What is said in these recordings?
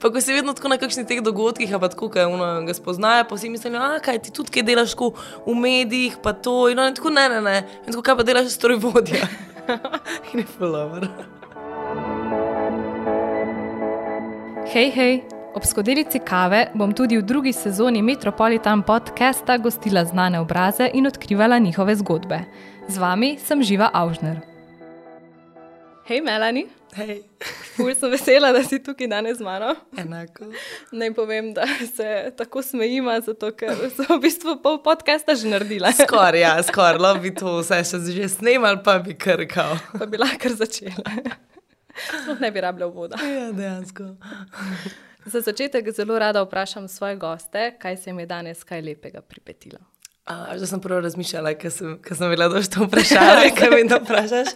Pa ko si vedno tako na kakšnih teh dogodkih, pa tako, kaj ono ga spoznajo, pa si mislijo, a kaj ti tudi kaj delaš tako v medijih, pa to. In on je tako, ne, ne, ne. In tako, kaj pa delaš strojvodja. In je fulover. Hej, hej! Ob skodelici kave bom tudi v drugi sezoni Metropolitan podcasta gostila znane obraze in odkrivala njihove zgodbe. Z vami sem Živa Avžner. Hej, Melani! Hej, Ful sem vesela, da si tukaj danes z mano. enako. Naj povem, da se tako smejima, zato ker sem v bistvu pol podcasta že naredila. Skoraj, ja, skoraj, lo bi to vse še že snemal, pa bi krkal. Pa bi lahko začela. Sploh ne bi rabila voda. Ja, dejansko. Za začetek zelo rada vprašam svoje goste, kaj se jim je danes kaj lepega pripetilo. A, že sem prvo razmišljala, ker sem, ker sem bila došto vprašala, kaj mi da vprašaš.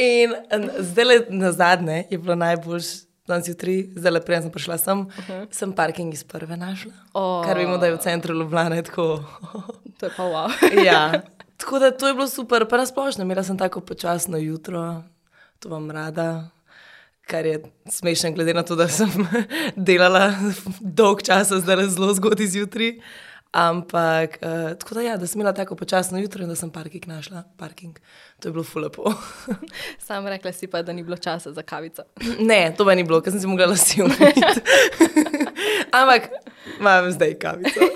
In zdaj na zadnje je bilo najboljš. Danes jutri, zdaj le prej sem prišla sem, uh -huh. sem parking iz prve našla. O. Kar vemo, da je v centru Ljubljana tako. To je pa wow. ja. Tako da to je bilo super, pa nasplošno, imela sem tako počasno jutro, to vam rada. Kar je smešno, glede na to, da sem delala dolg čas, zdaj zelo zgodaj zjutraj. Ampak, uh, tako da, ja, da sem imela tako počasno jutro in da sem parking našla. Parking. To je bilo fulepo. Sam rekla si pa, da ni bilo časa za kavico. ne, to pa ni bilo, ker sem si mogla lasi umiti. Ampak imam zdaj kavico.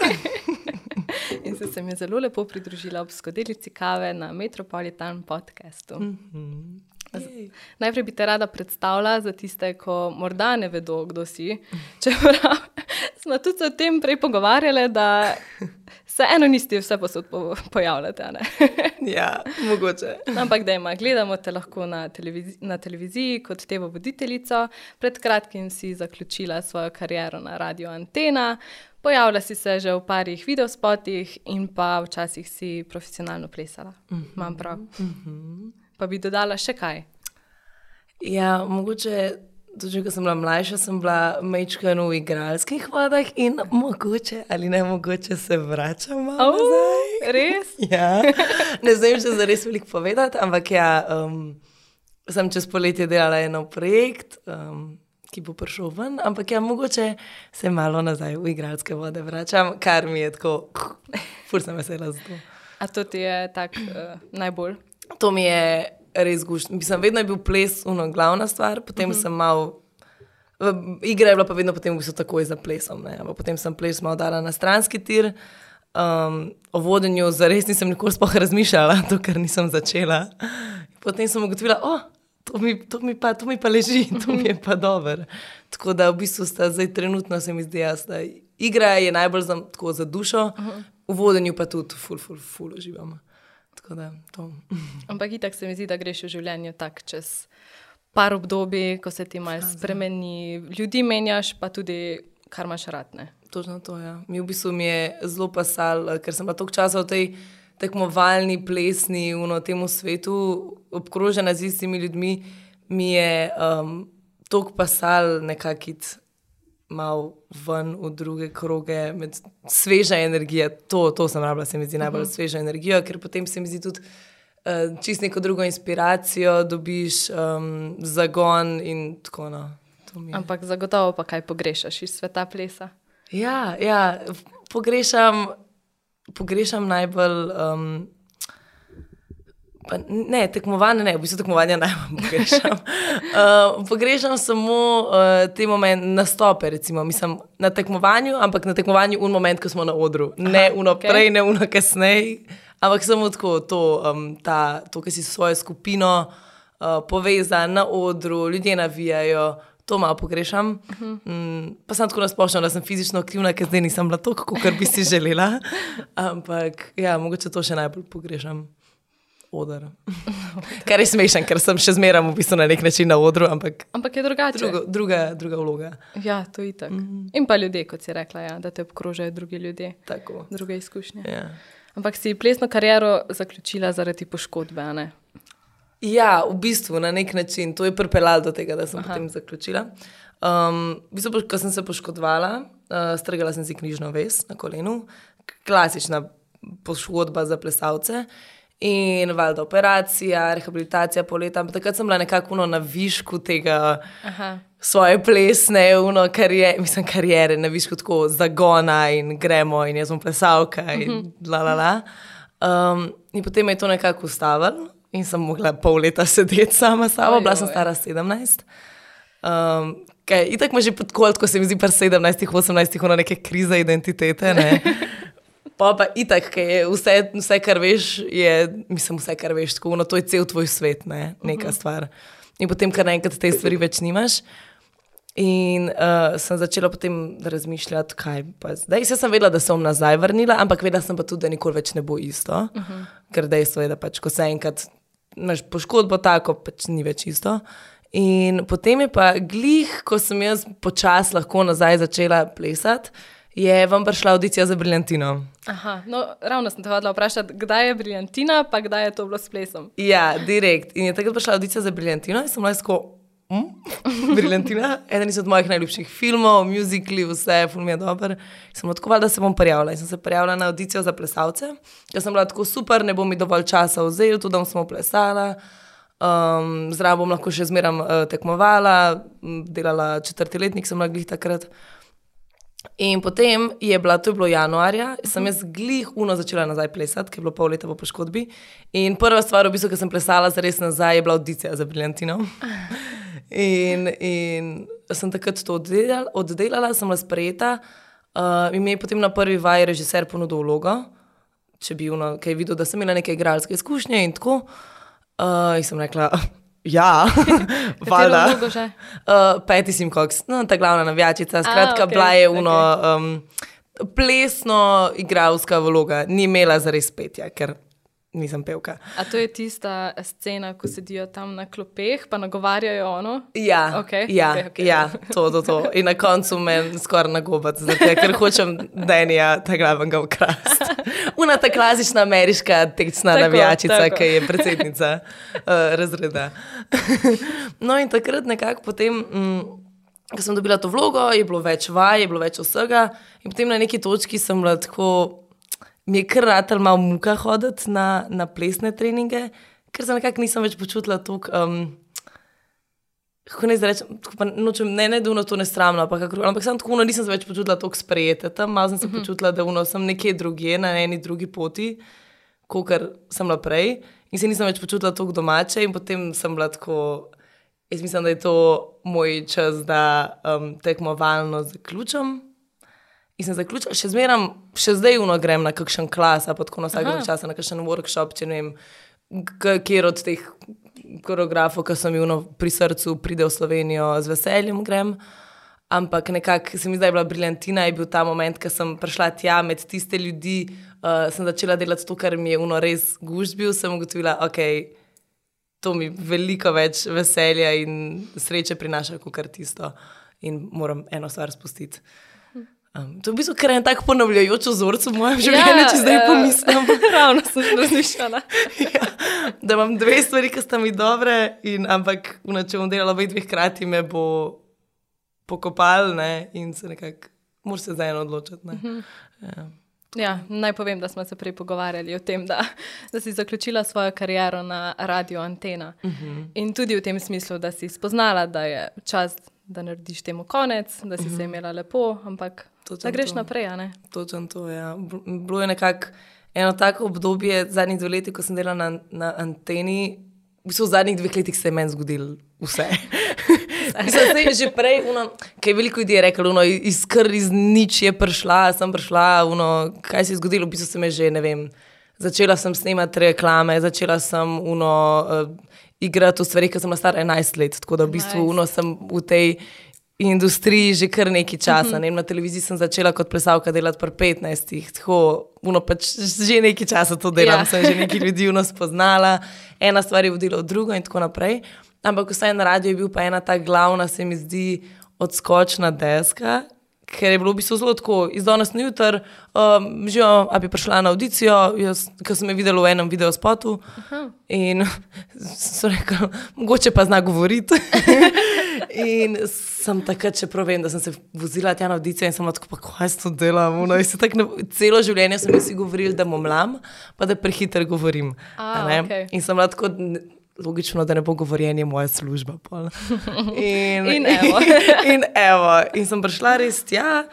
In si se mi zelo lepo pridružila ob skodelici kave na Metropolitan podkastu. Jej. Najprej bi te rada predstavila za tiste, ki morda ne vedo, kdo si. Čeprav smo tudi se o tem prej pogovarjali, da se eno niste vse posod po, pojavljate. ja, mogoče. Ampak da ima, gledamo te lahko na, televizi na televiziji kot tevo voditeljico. Pred kratkim si zaključila svojo kariero na Radio Antena, pojavila si se že v parih videospotih in pa včasih si profesionalno plesala. Imam prav. Pa bi dodala še kaj. Ja, mogoče, tudi ko sem bila mlajša, sem bila mečkano v igralskih vodah in mogoče ali ne mogoče se vračam Oh, nazaj. res? Ja. Ne znam še za res veliko povedati, ampak ja, um, sem čez poletje delala eno projekt, um, ki bo prišel ven, ampak ja, mogoče se malo nazaj v igralske vode vračam, kar mi je tako, fur sem vesela za to. A to ti je tak uh, najbolj? To mi je res gušno. Mislim, vedno je bil ples uno glavna stvar, potem uh -huh. sem mal. v- Igra je bila pa vedno potem v bistvu takoj za plesom. ne, potem sem ples malo dala na stranski tir. Um, o vodenju zares nisem nikoli sploh razmišljala, to, ker nisem začela. Potem sem ugotovila, da oh, to, mi- to, mi pa- to mi pa leži, to mi je pa dobro. Tako da v bistvu sta zdaj trenutno se mi zdi, da igra je najbolj za, tako za dušo, uh -huh. v vodenju pa tudi ful, ful, ful uživam. Tako da to. Ampak itak se mi zdi, da greš v življenju tako čez par obdobij, ko se ti malo spremeni, ljudi menjaš, pa tudi kar imaš ratne. Točno to je. Ja. Mi v bistvu mi je zelo pasal, ker sem bila toliko časa v tej tekmovalni, plesni, v tem svetu, obkrožena z istimi ljudmi, mi je um, toliko pasal nekakit mal ven v druge kroge, med sveža energija. To, to sem rabila, se mi zdi najbolj uh -huh. sveža energija, ker potem se mi zdi tudi. Uh, čist neko drugo inspiracijo, dobiš um, zagon in tako naprej. Ampak zagotovo pa kaj pogrešaš iz sveta plesa. Ja, ja pogrešam, pogrešam najbolj. Um, pa ne, tekmovanje, ne, v bistvu tekmovanje najbolj pogrešam. Uh, pogrešam samo uh, te momente, nastope, recimo, mislim, na tekmovanju, ampak na tekmovanju un moment, ko smo na odru. Ne uno okay. prej, ne uno kasneje, ampak samo tako, to, um, ta, to ki si s svojo skupino uh, povezan na odru, ljudje navijajo. To malo pogrešam. Mm, pa sem tako nasplošno, da sem fizično aktivna, ker zdaj nisem bila tako, kot bi si želela. Ampak ja, mogoče to še najbolj pogrešam. Odr. Kar je smešen, ker sem še zmeraj v bistvu na nek način na odru, ampak Ampak je drugače. drugo, druga, druga vloga. Ja, to je tako. Mm -hmm. In pa ljudje, kot si rekla, ja, da te obkrožajo drugi ljudje, Tako. druge izkušnje. Ja. Ampak si plesno kariero zaključila zaradi poškodbe, a ne? Ja, v bistvu na nek način to je pripeljalo do tega, da sem Aha. potem zaključila. Um, v bistvu, ko sem se poškodovala, uh, strgala sem si knjižno vez na kolenu, klasična poškodba za plesalce. In valjda operacija, rehabilitacija leta, ampak takrat sem bila nekako na višku tega Aha. svoje plesne, uno, karje, mislim, karijere, ne viš kot tako zagona in gremo in jaz sem plesalka in Mhm. la la la. Um, in potem je to nekako ustavilo in sem mogla pol leta sedeti sama s sabo, bila sem stara 17. Um, kaj, itak me že podkolt, ko se mi zdi pri 17, 18, ono neke krize identitete. Ne? Pa pa itak, je vse, vse, kar veš, je, mislim, vse, kar veš, tako, no, to je cel tvoj svet, ne? neka stvar. In potem, kar naenkrat te stvari več nimaš. In uh, sem začela potem razmišljati, kaj pa zdaj. Jaz sem vedela, da se bom nazaj vrnila, ampak vedela sem pa tudi, da nikoli več ne bo isto. Uh -huh. Ker dejstvo je, da pač, ko se enkrat imaš poškodbo, tako pač ni več isto. In potem je pa glih, ko sem jaz počasi lahko nazaj začela plesati, je vam prišla audicija za Briljantino. Aha, no, ravno sem te hodila vprašati, kdaj je briljantina, pa kdaj je to bilo s plesom. Ja, direkt. In je takrat prišla audicija za Briljantino in sem bila tako. Mm? Briljantina, eden izmed mojih najljubših filmov, muzikli, vse, film je dober. Sem odkovala, da se bom prijavila. In sem se prijavila na audicijo za plesalce, ker sem bila tako super, ne bom mi dovolj časa vzel, tudi da sem plesala. Um, Zraven bom lahko še zmeraj uh, tekmovala, m, delala četrti letnik, sem bila glih takrat. In potem je bila, to je bilo januarja, sem jaz glih uno začela nazaj plesati, ker je bilo pol leta po poškodbi. In prva stvar, v bistvu, ki sem plesala za res nazaj, je bila audicija za Briljantino. In, in sem takrat to oddelala, oddelala sem bila sprejeta. Uh, in mi je potem na prvi vaji režiser ponudil vlogo, če bi uno, kaj videl, da sem imela neke igralske izkušnje in tako. Uh, in sem rekla, ja, valjda. Uh, Peti sim koks, no, ta glavna navijačica. Skratka, okej, okay, bila je uno um, plesno igralska vloga, ni imela zares petja, ker nisem pevka. A to je tista scena, ko sedijo tam na klopeh, pa nagovarjajo ono? Ja, Okej, ja, okej, okej. ja to, to, to. In na koncu me skoraj nagobati, zato, ker hočem Denija tega glavnega ukrasti. Una ta klasična ameriška tekstna navijačica, ki je predsednica uh, razreda. no in takrat nekako potem. Mm, Ko sem dobila to vlogo, je bilo več vaj, je bilo več vsega, in potem na neki točki sem bila tako, mi je kar ratelj malo muka hoditi na, na plesne treninge, ker se nekako nisem več počutila tako. Um, Kako ne rečem, nočem, ne, ne, da uno to ne sramno, ampak, kako- ampak sem tako, uno, nisem se več počutila tako sprejeta tam, malo sem se počutila, da uno, sem nekje drugje, na eni drugi poti, kot sem bila prej, in se nisem več počutila tako domače, in potem sem bila tako, jaz mislim, da je to moj čas, da um, tekmovalno zaključim. In sem zaključila, še zmeraj, še zdaj uno grem na kakšen klas, pa tako na vsak čas, na kakšen workshop, če ne vem, kjer od teh koreografov, ki so mi uno pri srcu, pride v Slovenijo, z veseljem grem. Ampak nekako se mi zdaj bila briljantina, je bil ta moment, ko sem prišla tja med tiste ljudi, uh, sem začela delati to, kar mi je uno res guž bil, sem ugotovila, ok, to mi veliko več veselja in sreče prinaša, kot kar tisto. In moram eno stvar spustiti. Um, to je v bistvu kar en tak ponavljajoč vzorec v mojem življenju, ja, če zdaj eh, pomislim. Ravno sem razmišljala. ja, da imam dve stvari, ki sta mi dobre, in, ampak una, če bom delala obe dve hkrati, me bo pokopal ne, in se nekako, moraš se za eno odločiti. ne. Ja. Ja, naj povem, da smo se prej pogovarjali o tem, da, da si zaključila svojo kariero na radio Antena. Uh -huh. In tudi v tem smislu, da si spoznala, da je čas, da narediš temu konec, da si uh -huh. se imela lepo, ampak da greš to. naprej. ne? Točno to. Ja. Bilo je nekako eno tako obdobje, zadnjih dve leti, ko sem delala na, na anteni. V bistvu v zadnjih dveh letih se je meni zgodilo vse. Mislim, da je že prej, uno, kaj je veliko ljudi je reklo, uno, iz kar iz nič je prišla, sem prišla, uno, kaj se je zgodilo, v bistvu se me že, ne vem, začela sem snemati reklame, začela sem uno, uh, igrati v stvari, ker sem bila stara 11 let, tako da v bistvu Nice. uno, sem v tej industriji že kar nekaj časa. Ne, vem, na televiziji sem začela kot plesalka delati pri 15, tako uno, pač že nekaj časa to delam, Ja. sem že nekaj ljudi uno spoznala, ena stvar je vodila v drugo in tako naprej. Ampak vsaj na radiju je bil pa ena ta glavna, se mi zdi, odskočna deska. Ker je bilo v bistvu zelo tako, iz danes na jutr, um, že a bi prišla na audicijo, ki sem jo videla v enem videospotu. In so rekli, mogoče pa zna govoriti. in sem takrat, čeprav vem, da sem se vozila tja na audicijo in sem tako, pa kaj s to delam. No, in se tako ne, celo življenje so mi vsi govorili, da bom lam, pa da prehiter govorim. A, okej. In sem n- logično, da ne bo govorjenje moja služba. pol. In, In evo. in, evo. in sem prišla res tja,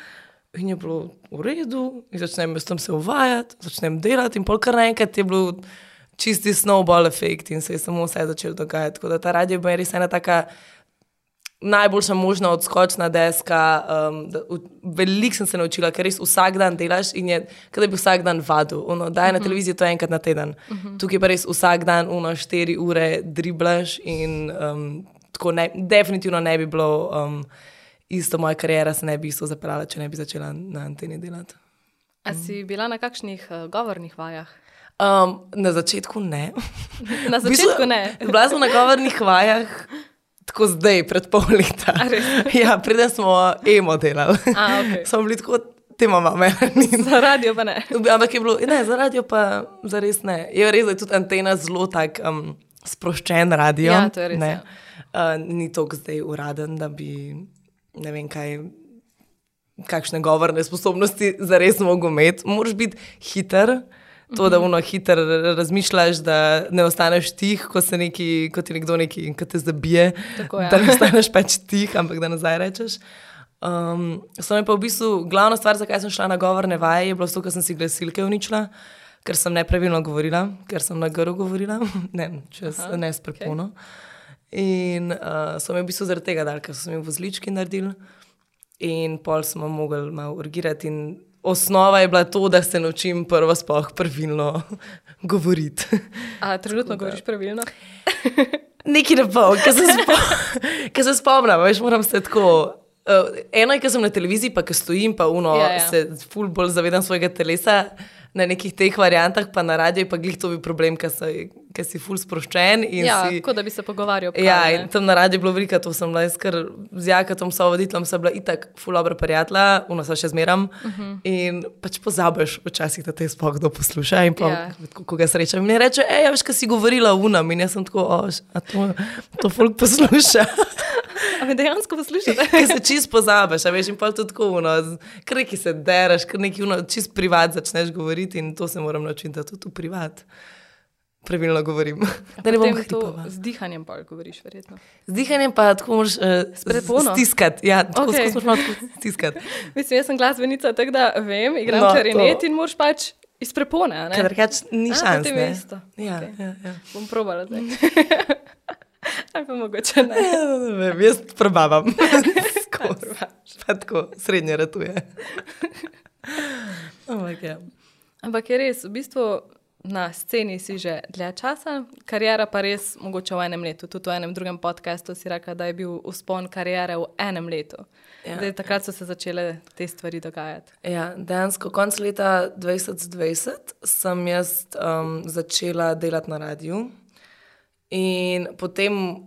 in je bilo v redu, in začnem jaz tam se uvajati, začnem delati, in pol kar naenkrat je bil čisti snowball efekt in se je samo vse začelo dogajati. Tako da ta radio je res ena taka najboljša možna odskočna deska. Um, Veliko sem se naučila, ker res vsak dan delaš in je, da bi vsak dan vadil. Ono, daj Mhm. na televiziji to enkrat na teden. Tukaj pa res vsak dan, uno, štiri ure driblaš in um, tako ne, definitivno ne bi bilo. Um, Isto moja karijera se ne bi isto zapeljala, če ne bi začela na anteni delati. A si bila na kakšnih uh, govornih vajah? Um, na začetku ne. Na V bistvu, začetku ne. Bila sem na govornih vajah, tako zdaj, pred pol leta. Res? Ja, preden smo emo delali. A, okej. Smo bili tako, te imamo meni. Za radio pa ne. Ampak je bilo, ne, za radio pa zares ne. Je res, da je tudi antena zelo tak um, sproščen radio. Ja, to je res, Ne. ja. Uh, ni tako zdaj uraden, da bi ne vem kaj. Kakšne govorne sposobnosti za res mogo imeti. Moraš biti hiter, to, da uno hiter razmišljaš, da ne ostaneš tih, ko, neki, ko ti nekdo neki, ko te zabije. Tako, ja. Da ne ostaneš pač tih, ampak da nazaj rečeš. Um, so mi pa v bistvu glavna stvar, zakaj sem šla na govorne vaje, je bilo to, ker sem si glasilke uničila, ker sem nepravilno govorila, ker sem na grlu govorila, ne, čez, Aha, ne s prepono. In uh, so mi v bistvu zaradi tega dali, ker so mi vozlički naredili. In pol smo mogli malo urgirati. In osnova je bila to, da se naučim prvo sploh pravilno govoriti. A trenutno govoriš pravilno? Nekaj ne bo, ker se, spo, ker se spomnim, veš, moram se tako. Uh, eno je, ker sem na televiziji, pa ki stojim, pa uno, Ja, ja, ja. ja. se ful bolj zavedam svojega telesa. Na nekih teh variantah, pa na radiju, pa glih to bi problem, ker si, ker si ful sproščen. in Ja, si, kot da bi se pogovarjal. Ja, prav, in ne. tam na radiju je bilo veliko, to sem bila jaz, ker z Jakatom, so voditeljem, sem bila itak, ful dobro prijatelja, uno se še zmeram. Uh Mhm. -huh. In pač pozabiš včasih, da te sploh kdo posluša. In pa, Ja. ja. ko, ko ga srečam, in mi reče, hej, veš, kaj si govorila unam. In jaz sem tako, oš, a to, to folk posluša. A me dejansko poslušate? Ker se čist pozabiš, a veš, in pa tudi tako, kar neki se dereš, kar neki uno, čist privat začneš govoriti in to se moram naučiti, da tudi v privat pravilno govorim. Da ne bom to hripava. z dihanjem bolj govoriš, verjetno. Z dihanjem pa tako moraš uh, prepono? stiskati. Ja, tako okay. moraš malo stiskati. Mislim, jaz sem glasbenica, tako da vem, igram No, no, klarinet to. in moraš pač iz prepone. a ne? Ker drugače ni A, šans. potem je ne. isto. Ja, Okej. ja, ja. Bom probala zdaj. Ali pa mogoče ne. Ja, ne vem, jaz probavam. Skozi. Pa tako, srednje ratuje. Ja. Ampak je res, v bistvu na sceni si že dlje časa, karijera pa res mogoče v enem letu. Tudi v enem drugem podkastu si rekla, da je bil uspon karijere v enem letu. Ja. Zdaj, takrat so se začele te stvari dogajati. Ja, dejansko konec leta 2020 sem jaz um, začela delati na radiju. In potem,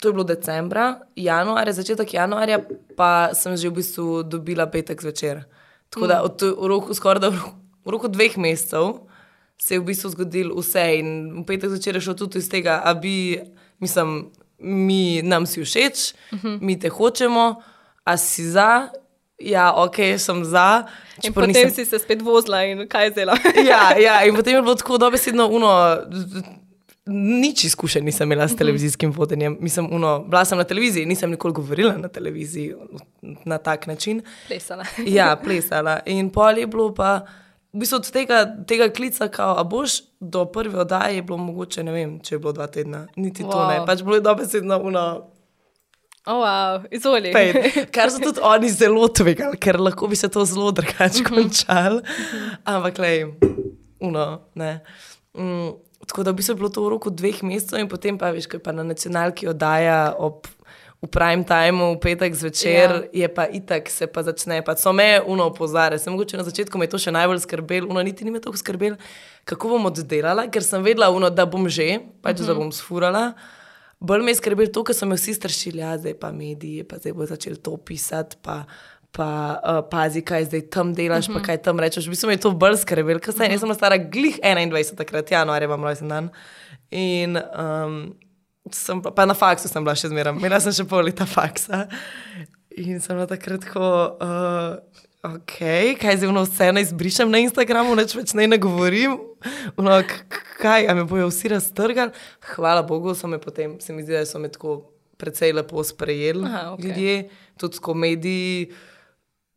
to je bilo decembra, januarja, začetek januarja, pa sem že v bistvu dobila petek zvečer. Tako da od, v roku, skoraj da v roku, v roku dveh mesecev se je v bistvu zgodilo vse. In v petek zvečer je šlo tudi iz tega, da bi, mislim, mi nam si všeč, uh -huh. mi te hočemo, a si za. Ja, ok, sem za. In potem nisem- si se spet vozila in kaj zdela. ja, ja, in potem je bilo tako dobesedno uno. Nič izkušenj nisem imela s televizijskim vodenjem. Mislim, uno, bila sem na televiziji, nisem nikoli govorila na televiziji na tak način. Plesala. Ja, plesala. In pol je bilo pa, v bistvu od tega, tega klica, kao, a boš do prve oddaje, je bilo mogoče, ne vem, če je bilo dva tedna, niti wow. to ne. Pač bilo je dobesedno uno. O, oh, wow, izvoli. Pejt, kar so tudi oni zelo tvegali, ker lahko bi se to zelo drugače končalo. Ampak, le, uno, ne. Mm, tako da bi se bilo to v roku dveh mesecev, in potem pa, veš, kaj pa na nacionalki oddaja ob. V prime timeu, v petek zvečer, ja. je pa itak, se pa začne. Pa so me uno opozarjali. Sem mogoče na začetku me je to še najbolj skrbelo, uno niti ni me toliko skrbelo, kako bom oddelala, ker sem vedela, uno, da bom že, pač uh -huh. da bom sfurala. Bolj me je skrbelo to, ker so me vsi strašili, ja, zdaj pa mediji, pa zdaj bo začel to pisati, pa, pa uh, pazi, kaj zdaj tam delaš, uh -huh. pa kaj tam rečeš. V bistvu je to skrbelo, ker sem, uh -huh. sem bila stara glih 21, takrat januarja imam rojsten dan. In um, sem, pa, pa na faksu sem bila še zmeraj, imela sem še pol leta faksa. In sem bila takrat tako, uh, ok, kaj zdaj vno vse naj izbrišem na Instagramu, neč več naj ne govorim. K- kaj, a me bojo vsi raztrgali? Hvala Bogu, so me potem, se mi zdi, da so me tako precej lepo sprejeli Aha, okej. ljudje, tudi tako mediji.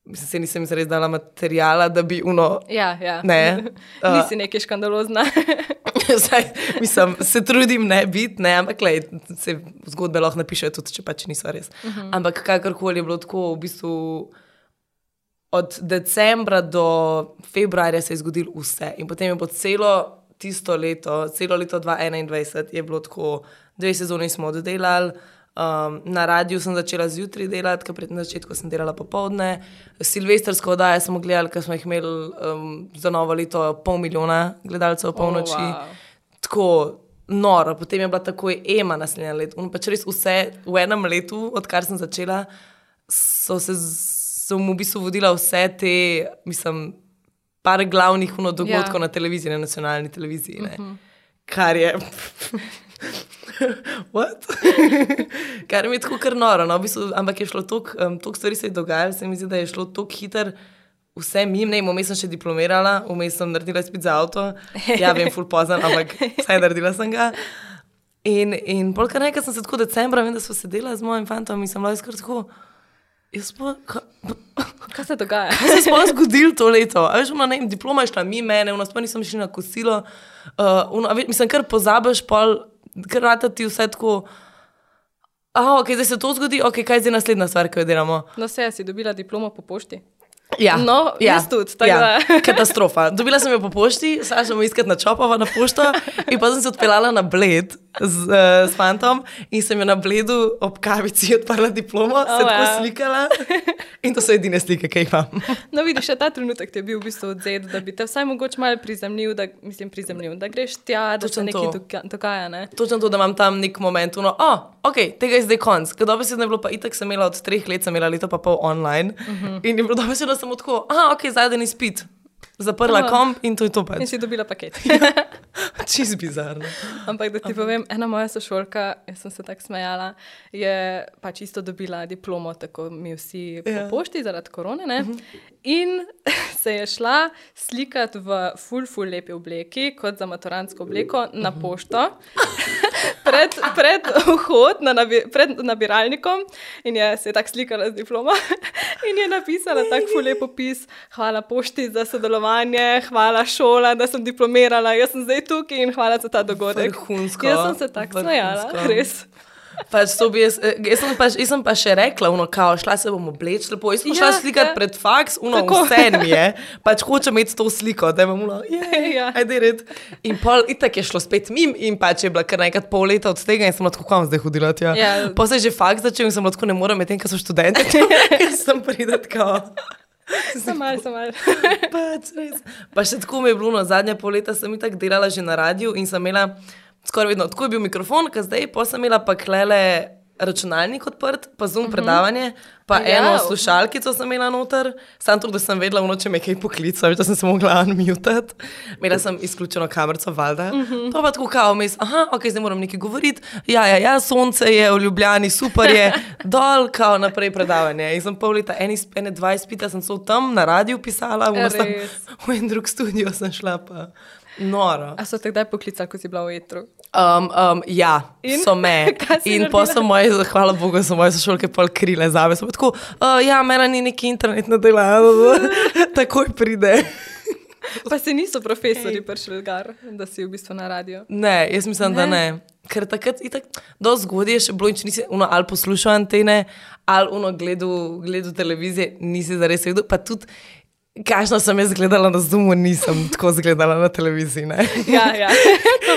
Mislim, se nisem zares dala materijala, da bi uno. Ja, ja. Ne. Uh, Nisi nekaj škandalozna. Zdaj, mislim, se trudim ne biti, ne, ampak lej, se zgodbe lahko napišejo, tudi če pač niso res. Uh -huh. Ampak kakorkoli je bilo tako, v bistvu od decembra do februarja se je zgodilo vse. In potem je bilo celo tisto leto, celo leto 2021 je bilo tako, dve sezoni smo oddelali. Um, na radiju sem začela zjutraj delati, ker pred na začetku sem delala popovdne. Silvestrsko oddajo smo gledali, ker smo jih imeli um, za novo leto pol milijona gledalcev v polnoči. wow. Oh, wow. Tako noro, potem je bila takoj Ema naslednje leto. Pač res vse v enem letu, odkar sem začela, so se mu v bistvu vodila vse te, mislim, par glavnih dogodkov Ja. na televiziji, na nacionalni televiziji. Uh -huh. Kar je. What? Kar mi je tako kar noro. No? V bistvu, ampak je šlo toliko um, toliko stvari, se je dogajalo, se mi zdi, da je šlo tako hitro. Vse mim, ne, vmes sem še diplomirala, vmes sem naredila izpit za avto. Ja, vem, full pozan, ampak vsaj naredila sem ga. In, in polka nekaj sem se tako decembra, vem, da smo sedela z mojim fantom in sem bila skoro tako. Jaz pa, ka, Kaj se dogaja? kaj se je sploh zgodilo to leto? A veš, ono, ne, diploma je šla mi mene, vno, sploh nisem šla na kosilo. Uh, ono, a veš, mislim, kar pozabiš, pol, kar rata ti vse tako. A, ok, zdaj se to zgodi, ok, kaj je zdaj naslednja stvar, ki jo delamo? No, se si dobila diplomo po pošti. Ja, No, jaz tudi, tako ja, katastrofa. Dobila sem jo po pošti, zdaj sem jo iskati na čopava na pošto in pa sem se odpeljala na bled z, uh, s fantom in sem jo na bledu ob kavici odprla diplomo, oh, se Oh, tako wow. slikala in to so edine slike, ki jih imam. No, vidiš, ta trenutek ti je bil v bistvu odzet, da bi te vsaj mogoče malo prizemljil, da, mislim, prizemljil, da greš tja, da Točno se nekaj dogaja. Ne? Točno to, da imam tam nek moment, no, oh, ok, tega je zdaj konc. Ker dobro se je bilo, pa itak sem imela od treh let, sem imela leto pa pol online uh Mhm. -huh. in je bilo dobro se, da sem tako, ah, ok, zadnji spit. Zaprla Oh. komp in to je to In pač. si dobila paket. Čist bizarno. Ampak da ti povem, ena moja sošolka, jaz sem se tako smejala, je pač isto dobila diplomo, tako mi vsi Ja. po pošti zaradi korone. Ne? In se je šla slikati v full, full lepi obleki, kot za maturantsko obleko, na pošto. Pred, pred vhod na nabi, pred nabiralnikom in je se je tako slikala z diplomo in je napisala tako ful lep opis. Hvala pošti za sodelovanje, hvala šola, da sem diplomirala, jaz sem zdaj tukaj in hvala za ta dogodek. Vrhunsko, Jaz sem se tako smejala, res. Pač to bi jaz, eh, jaz, sem pa, jaz sem pa še rekla, uno, kao, šla se bom obleč lepo. Jaz sem Ja, šla slikati ja. pred faks, uno, Tako. vse mi je. Pač hočem imeti to sliko, da imam uno, Ja. ajde red. In pol itak je šlo spet mim in pač je bila kar nekaj pol leta od tega in sem bila tako, kam zdaj hodila tja. Ja. Pa se je že faks začel in sem bila tako, ne morem, medtem, ker so študenti. Jaz sem prideti, kao. Samal, samal. Pač, res. pa še tako mi je bilo, no, zadnja pol leta sem itak delala že na radiju in sem imela skoraj vedno, tako je bil mikrofon, ker zdaj pa sem imela pa klele računalnik odprt, pa zoom uh -huh. predavanje, pa Ja. eno slušalkico sem imela noter, sam to, da sem vedela, v noči me kaj poklica, da sem se mogla unmutati. Imela sem izključeno kamerico, valjda. Uh -huh. Pa pa tako kao, mes, aha, ok, zdaj moram nekaj govoriti. Ja, ja, ja, sonce je v Ljubljani, super je, dol, kao naprej predavanje. In sem pol leta, eni, ene dva izpita sem se tam na radiju pisala, v, sem, v en drug studio sem šla pa. Noro. A so te kdaj poklicali, ko si bila v etru? Um, um, ja, In? so me. In pa so moje, hvala Bogu, so moje sošolke pol krile za me. Tako, uh, ja, meni ni neki internet na delu, takoj pride. Pa se niso profesori prišli gar, da si v bistvu na radiju. Ne, jaz mislim, ne. da ne. Ker takrat, itak, do zgodaj je še bilo, če nisi uno, ali poslušal antene, ali uno gledal, gledal televizije, nisi zares vedel. Pa tudi, kakšno sem jaz gledala na Zoomu, nisem tako zgledala na televiziji. Ne? Ja, ja.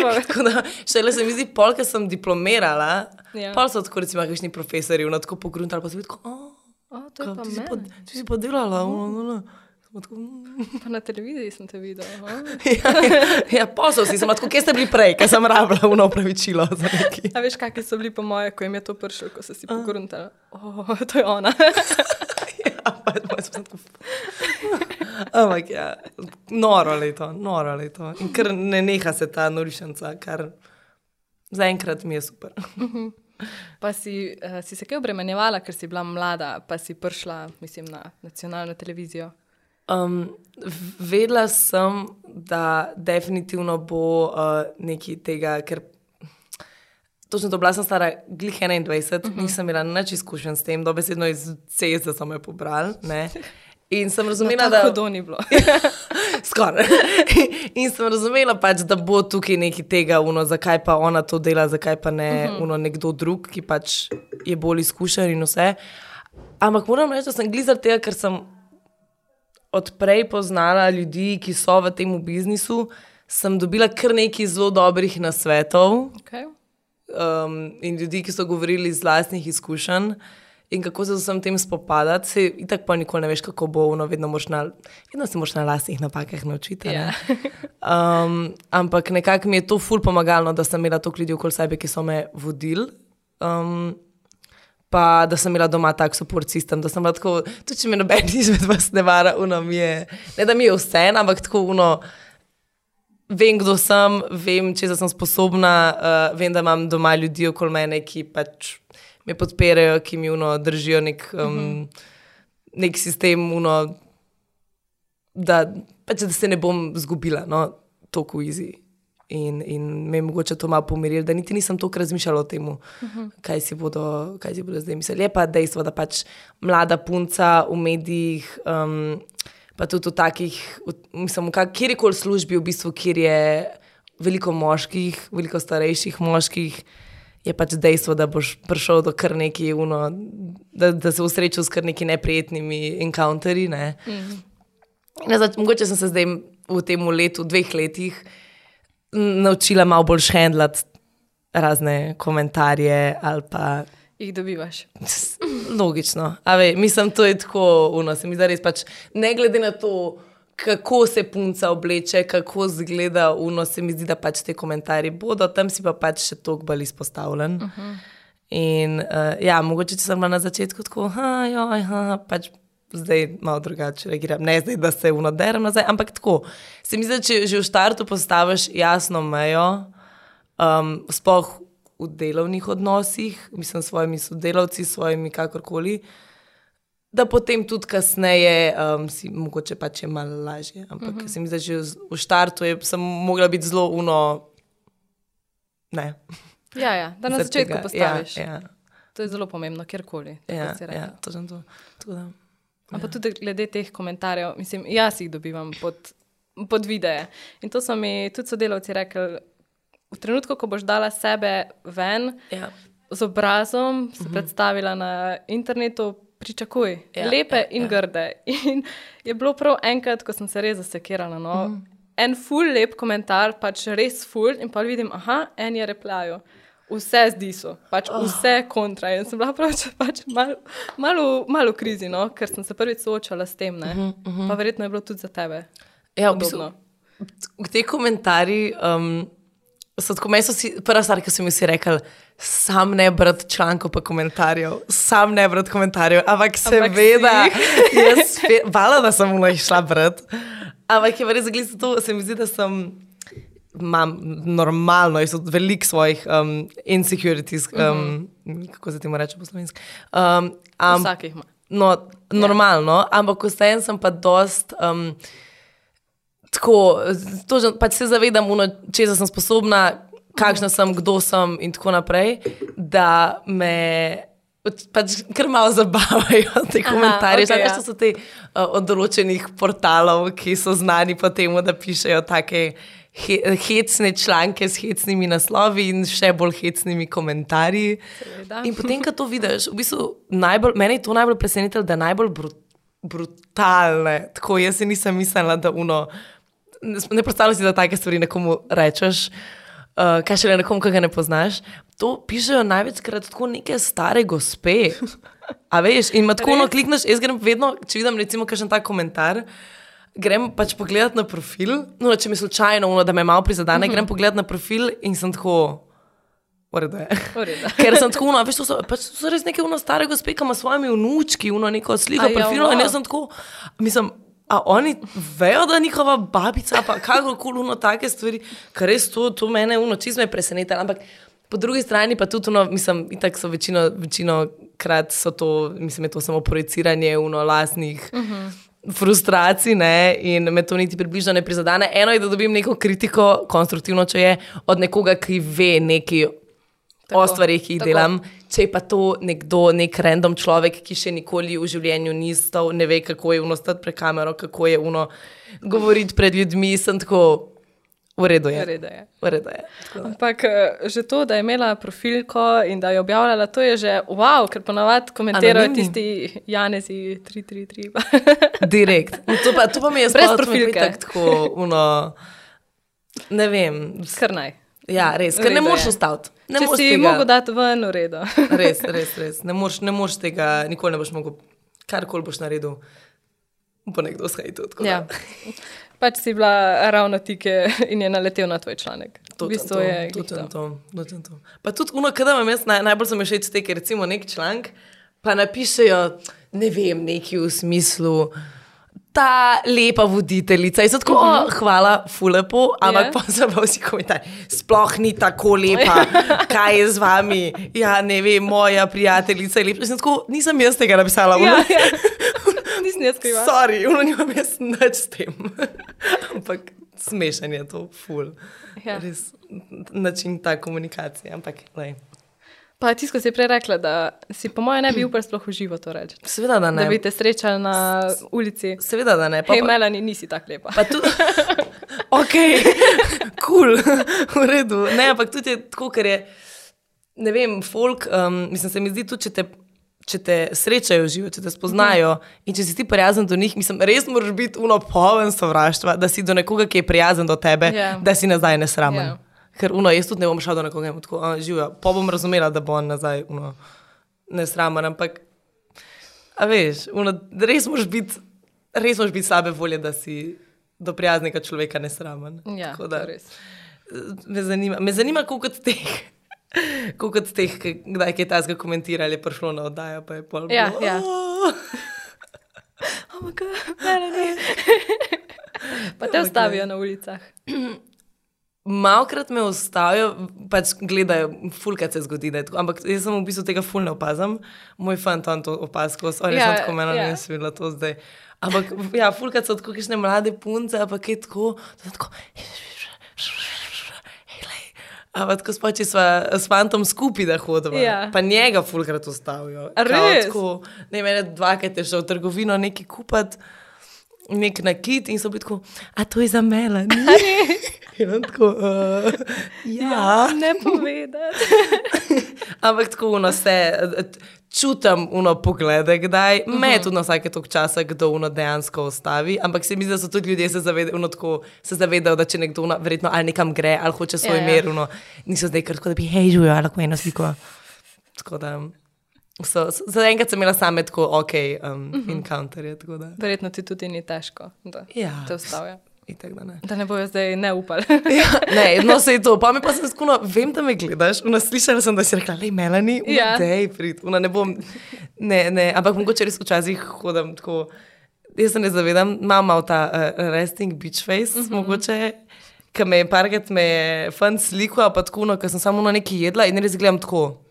Pa- da, šele se mi zdi, pol, ker sem diplomirala, Ja. pol so tako, recimo, kakšni profesori, no, tako pogruntali, pa so bili tako, oh, O, to je pa ti, si pa, ti si pa delala, no, no, no. Tako, mm. Pa na televiziji sem te videla. aha. ja, ja, ja posel si, sem tako, kje ste bili prej, ker sem rabila uno neki. A veš, kakšni so bili po moje, ko jim je to prišlo, ko so si pogruntali? O, to je ona. Ja, pa je moje sem tako. Ampak ja, noro leto, noro leto. In ker ne neha se ta norišnica, kar zaenkrat mi je super. Pa si, uh, si se kaj obremenjevala, ker si bila mlada, pa si prišla, mislim, na nacionalno televizijo. Um, vedela sem, da definitivno bo uh, nekaj tega, ker točno to bila sem stara, glih 21, uh -huh. nisem imela nič izkušenj s tem, dobesedno iz CES-a sem jo pobral. In sem razumela, no, da. To ni bilo. Skoraj. In sem razumela, pač, da bo tukaj nekaj tega, uno, zakaj pa ona to dela, zakaj pa ne uh -huh. uno, nekdo drug, ki pač je bolj izkušen in vse. Ampak moram reči, da sem glizar tega, ker sem odprej poznala ljudi, ki so v tem biznisu, sem dobila kar nekaj zelo dobrih nasvetov. Okay. Um, in ljudi, ki so govorili iz vlastnih izkušenj in kako se z vsem tem spopadati. Se tako pa nikoli ne veš, kako bo, no, vedno, na, vedno se moraš na vlastnih napakah naučiti. Ja. Um, ampak nekako mi je to ful pomagalo, da sem imela toliko ljudi okoli sebe, ki so me vodili. Um, Pa da sem imela doma tak support sistem, da sem lahko, tudi če me noben izmed vas ne vara, uno mi je, ne da mi je vse, ampak tako uno, vem, kdo sem, vem, če sem sposobna, uh, vem, da imam doma ljudi okoli mene, ki pač me podpirajo, ki mi uno, držijo nek, um, uh -huh. nek sistem, uno, da, pač, da se ne bom zgubila, no, tako izi. In, in me je mogoče to malo pomirilo, da niti nisem toliko razmišljala o tem, uh -huh. kaj, kaj si bodo zdaj mislili. Je pa dejstvo, da pač mlada punca v medijih, um, pa tudi v takih, mislim, kjerkoli službi, v bistvu, kjer je veliko moških, veliko starejših moških, je pač dejstvo, da boš prišel do kar nekaj, uno, da, da se usrečal s kar nekimi neprijetnimi encounterji. Ne. Mm -hmm. Mogoče sem se zdaj v tem letu, dveh letih, naučila malo bolj šhendlati razne komentarje ali pa. Jih dobivaš. Logično. Ve, mislim, to je tako, uno, se mi zdi res pač, ne glede na to kako se punca obleče, kako izgleda, uno se mi zdi, da pač te komentarje bodo, tam si pa pač še toliko bolj izpostavljen. Uh -huh. In uh, ja, mogoče sem bila na začetku tako, ha, joj, ha, pač zdaj malo drugače reagiram. Ne zdaj, da se unoderem nazaj, ampak tako. Se mi zdi, če že v startu postaviš jasno mejo, um, spoh v delovnih odnosih, mislim, s svojimi sodelavci, s svojimi kakorkoli da potem tudi kasneje um, si mogoče pač je malo lažje. Ampak uh mhm. -huh. se mi zdi, da že v štartu je, sem mogla biti zelo uno. Ne. Ja, ja, da na začetku tega. postaviš. Ja, ja. To je zelo pomembno, kjerkoli. Ja, ja, to sem to. Ja. Ampak tudi glede teh komentarjev, mislim, jaz jih dobivam pod, pod videe. In to so mi tudi sodelavci rekli, v trenutku, ko boš dala sebe ven ja. z obrazom, se uh mhm. -huh. predstavila na internetu, pričakuj, ja, lepe ja, in ja. grde. In je bilo prav enkrat, ko sem se res zasekirala. No? Mm. En ful lep komentar, pač res ful, in pa vidim, aha, en je replajal. Vse zdi so, pač oh. vse kontra. In sem bila pač, pač malo mal, mal v krizi, no? ker sem se prvič soočala s tem. Uh -huh, uh -huh. Pa verjetno je bilo tudi za tebe. Ja, v bistvu. Te komentarji. Um, So tako, so si, prva stvar, ki sem jim rekel, sam ne brati člankov, pa komentarjev, sam ne brati komentarjev, ampak seveda, jaz vala, da sem mu išla brati. Ampak je res zagledati to, se mi zdi, da sem. Imam normalno, jaz sem velik svojih um, insecurities, um, uh -huh. kako se ti mu reče po slovenski. Um, Vsak jih ima. No, normalno, yeah. ampak vseeno sem pa dost. Um, tako, to, pač se zavedam, če sem sposobna, kakšna sem, kdo sem in tako naprej, da me. Pač kar malo zabavajo te komentarje. Okay, ja. so te uh, od določenih portalov, ki so znani po tem, da pišejo take he, hecne članke s hecnimi naslovi in še bolj hecnimi komentarji. Seveda. In potem, ko to vidiš, v bistvu najbolj, meni je to najbolj presenetilo, da najbolj brut, brutalne. Tako jaz si nisem mislila, da uno ne predstavljaj si, da take stvari nekomu rečeš, uh, kaj še le nekomu, ki ga ne poznaš. To pišejo največkrat tako neke stare gospe. A veš, in tako no klikneš, jaz grem vedno, če vidim recimo kakšen tak komentar. Grem pač pogledat na profil, no, če mi slučajno, no, da me malo prizadene, uh mhm. -huh. grem pogledat na profil in sem tako. Ker sem tako, no, veš, to so, pač so res neke stare gospe, ki ima svojimi vnučki, no, neko sliko profilov. In jaz sem tako, mislim, A oni vejo, da je njihova babica, pa kako koli uno take stvari, kar res to, to mene uno čizme preseneča. Ampak Po drugi strani pa tudi, no, mislim, itak so večino, večino krat so to, mislim, je to samo projiciranje v lasnih. Uh -huh. Frustracij ne, in me to niti približno ne prizadene. Eno je, da dobim neko kritiko, konstruktivno, če je od nekoga, ki ve nekaj tako, o stvarih, ki jih tako. delam. Če pa to nekdo, nek random človek, ki še nikoli v življenju ni stal, ne ve, kako je uno stati pred kamero, kako je uno govoriti pred ljudmi, sem tako. V redu je. V redu je. V redu je. Ampak eh, že to, da je imela profilko in da je objavljala, to je že wow, ker ponavadi komentirajo Anonimni. tisti Janezi 333. Direkt. To pa, to pa mi je brez profilke. Tako, uno, ne vem. Skrnaj. Ja, res, ker ne moreš ostati. Ne Če si tega... mogel dati ven, v redu. res, res, res. Ne moreš, ne moreš tega, nikoli ne boš mogel, karkoli boš naredil, bo nekdo shajal. Ja. pač si bila ravno tike in je naletel na tvoj članek. To je to. to, to. Pa tudi, uno, kada imam jaz naj, najbolj sem všeč te, ker recimo nek članek, pa napišejo, ne vem, neki v smislu ta lepa voditeljica. In tako, uh -huh. oh, hvala, fulepo, ampak yeah. Ja. pa za vsi komentarji. Sploh ni tako lepa, kaj je z vami. Ja, ne vem, moja prijateljica je lepa. Tako, nisem jaz tega napisala. Ja, ja. Nisem jaz kriva. Sorry, uno nimam jaz nič s tem. ampak smešen je to, ful. Ja. Res način ta komunikacije. Ampak, lej. Pa ti, ko si prej rekla, da si po mojem ne bi upal sploh uživo to reči. Seveda, da ne. Da bi te srečali na ulici. Seveda, da ne. Pa, Hej, Melani, nisi tako lepa. Pa tudi. ok, kul, cool. v redu. Ne, ampak tudi je tako, ker je, ne vem, folk, um, mislim, se mi zdi tudi, če te. Če te srečajo živo, če te spoznajo mhm. -huh. in če si ti prijazen do njih, mislim, res moraš biti unopoven sovraštva, da si do nekoga, ki je prijazen do tebe, yeah. Ja. da si nazaj nesramen. Yeah. Ker uno, jaz tudi ne bom šel do nekoga in tako živijo. Pa bom razumela, da bo on nazaj uno, nesramen. Ampak, a veš, uno, res moraš biti, res moraš biti slabe volje, da si do prijaznega človeka nesramen. Ja, da, res. Me zanima, me zanima koliko od teh. Kako od teh, kdaj je ta zgo komentiral, je prišlo na oddajo, pa je pol. Ja, bilo, ja. Oh, ne, ne. Pa te ostavijo na ulicah. Malkrat me ustavijo, pač gledajo, fulkrat se zgodi. Tako, ampak jaz sem v bistvu tega fulno opazim, moj fant to opazil, oni ja, so tako meni, ja. nisem videla to zdaj. Ampak ja, fulkrat so tako kišne mlade punce, ampak je tako. tako Ampak, ko spoči s fantom skupaj, da hodimo, ja. pa njega fulkrat ustavijo. Res? Tako, ne, mene dvakrat je šel v trgovino nekaj kupiti nek nakit in so bili tako, a to je za mele. In tako, uh, ja, ja, ne povedati. Ampak tako uno se, čutim uno poglede, kdaj uh -huh. me mhm. tudi na vsake tok časa kdo uno dejansko ostavi. Ampak se mi zdi, da so tudi ljudje se zavedajo, uno tako se zavedajo, da če nekdo uno, verjetno ali nekam gre ali hoče svoj ja, ja. mir, uno niso zdaj kar tako, da bi hej, žujo, ali lahko eno sliko. Tako da. So, so, za enkrat sem imela samo tako, ok, um, uh mhm. -huh. encounter. Verjetno ti tudi ni težko, da ja, te ustavijo. Da ne. da ne bojo zdaj ne upali. ja, ne, no se je to. Pa mi pa sem skuno, vem, da me gledaš. Slišala sem, da si rekla, le Melani, ja. dej, prid. Una, ne bom, ne, ne, ampak mogoče res včasih hodim tako. Jaz se ne zavedam, imam malo ta uh, resting beach face, mhm. -huh. mogoče, ki me je parkrat me je fun sliko, pa tako, no, ker sem samo na neki jedla in res gledam tako.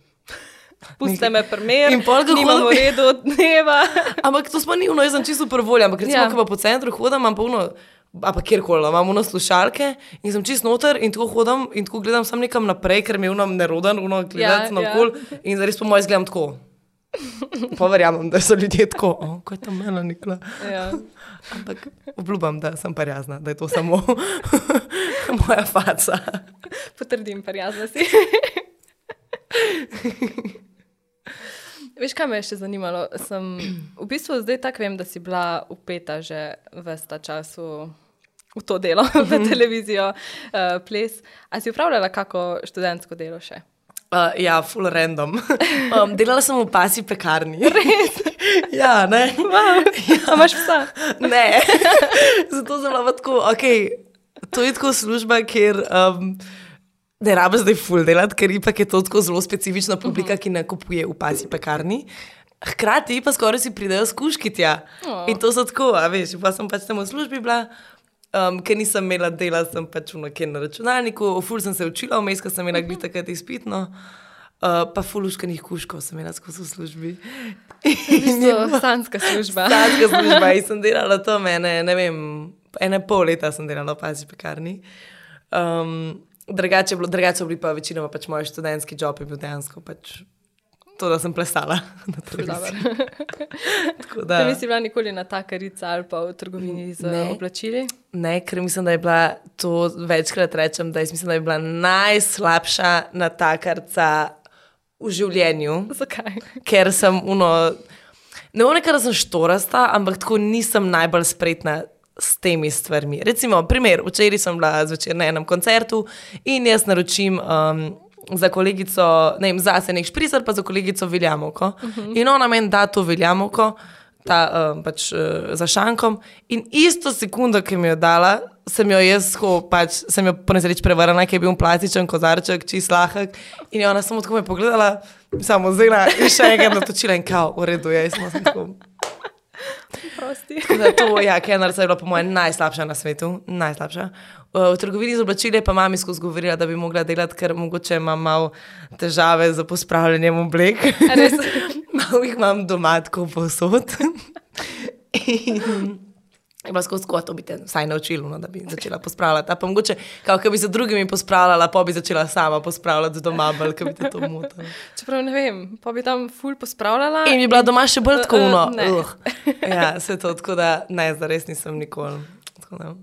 Pusti me primer, in pol ga imamo v redu od dneva. ampak to smo ni uno, jaz sem čisto prvolja, ampak recimo, ja. ko pa po centru hodim, imam pa uno, a pa kjerkoli, imam uno slušalke in sem čisto noter in tako hodim in tako gledam sam nekam naprej, ker mi je uno neroden, uno gledati ja, na okol ja. in zares po mojem zgledam tako. Pa verjamem, da so ljudje tako, oh, kot je tam mena nikla. Ja. Ampak obljubam, da sem prijazna, da je to samo moja faca. Potrdim, prijazna si. Veš, kaj me je še zanimalo? Sem, v bistvu zdaj tako vem, da si bila upeta že vesta času v to delo, v mhm. televizijo, uh, ples. A si upravljala kako študentsko delo še? Uh, ja, full random. Um, delala sem v pasi pekarni. Res? ja, ne. Wow. Ja. Imaš psa? ne. Zato sem bila tako, ok, to je tako služba, kjer. Um, Ne rabi zdaj full delati, ker ipak je to tako zelo specifična publika, uh -huh. ki ne kupuje v pasi pekarni. Hkrati pa skoraj si pridejo skuški tja. Oh. In to so tako, a veš, pa sem pač tam v službi bila. Um, ker nisem imela dela, sem pač v nekje na računalniku, ful sem se učila, vmes, ko sem imela glih takrat izpitno. Uh, pa fuluškanih kuškov sem imela skozi v službi. To stanska služba. Stanska služba in sem delala to mene, ne vem, ene pol leta sem delala v pazi pekarni. Um, drugače, bilo, drugače so bili pa večinoma pač moj študentski job, je bil dejansko pač to, da sem plesala na. Tako Da nisi bila nikoli na takarici ali pa v trgovini z Ne. oblačili? Ne, ker mislim, da je bila to večkrat rečem, da jaz mislim, da je bila najslabša natakarca v življenju, Zakaj? ker sem uno. Ne vem, ker sem štorasta, ampak tako nisem najbolj spretna s temi stvarmi. Recimo, primer, včeraj sem bila zvečer na enem koncertu in jaz naročim. Um, Za kolegico, ne vem, zase nek špricer, pa za kolegico Viljamovko. Uh -huh. In ona meni da to Viljamovko, ta um, pač uh, za šankom. In isto sekundo, ki mi jo dala, sem jo jaz, ko pač sem jo po nesreči prevrnila, ker je bil plastičen kozarček, čist lahek. In je ona samo tako me pogledala, samo zela in še enkrat natočila in kao, v redu je, jaz sem tako. Prosti. To, ja, Kenarca je bila po mojem najslabša na svetu, najslabša. Uh, V trgovini z oblačili pa mami skozi govorila, da bi mogla delati, ker mogoče imam malo težave z pospravljanjem oblek. Malo jih imam doma, tako posod. In je bila skozi kot, to bi te vsaj naučilo, no, da bi začela pospravljati. A pa mogoče, kao, ko bi se drugimi pospravljala, pa bi začela sama pospravljati doma, bolj, ker bi te to motilo. Čeprav ne vem, pa bi tam ful pospravljala. In bi bila doma še bolj tako Uh, uh, uno. ne. Uh. Ja, vse to, tako da ne, zares nisem nikoli. Tako.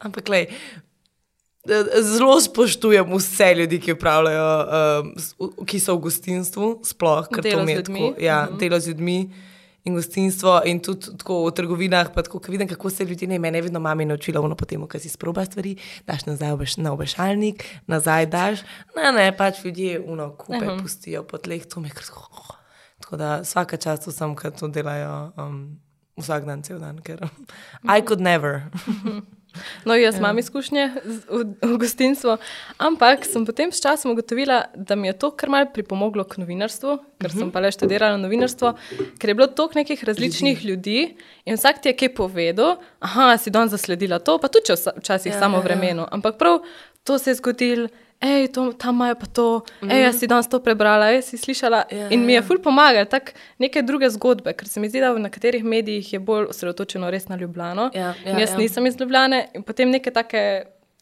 Ampak, lej, zelo spoštujem vse ljudi, ki upravljajo, um, v- ki so v gostinstvu, sploh, ker Delo to z mi je ljudmi. tako. Ja, delo z ljudmi. In gostinstvo, in tudi tako v trgovinah, pa tako, ko vidim, kako se ljudje, ne, mene je vedno mama naučila, ono potem, ko si sproba stvari, daš nazaj obeš, na obešalnik, nazaj daš. Ne, ne, pač ljudje, uno, kupe, uh -huh. pustijo po tleh, to me kar sko. Tako da vsaka čast vsem, ki to delajo um, vsak dan, cel dan, ker I could never. No, jaz imam izkušnje z- v, v gostinstvu, ampak sem potem s časom ugotovila, da mi je to kar malce pripomoglo k novinarstvu, ker sem pa le študirala novinarstvo, ker je bilo toliko nekih različnih ljudi in vsak ti je kaj povedal, aha, si danes zasledila to, pa tudi če včasih Ja, samo ja, ja. vremenu, ampak prav to se je zgodilo. Ej, to, tam imajo pa to, ej, jaz si danes to prebrala, ej, si slišala. Ja, in mi je ja. ful pomaga, tako neke druge zgodbe, ker se mi zdi, da v nekaterih medijih je bolj osredotočeno res na Ljubljano. Ja, ja, In jaz ja. nisem iz Ljubljane in potem neke take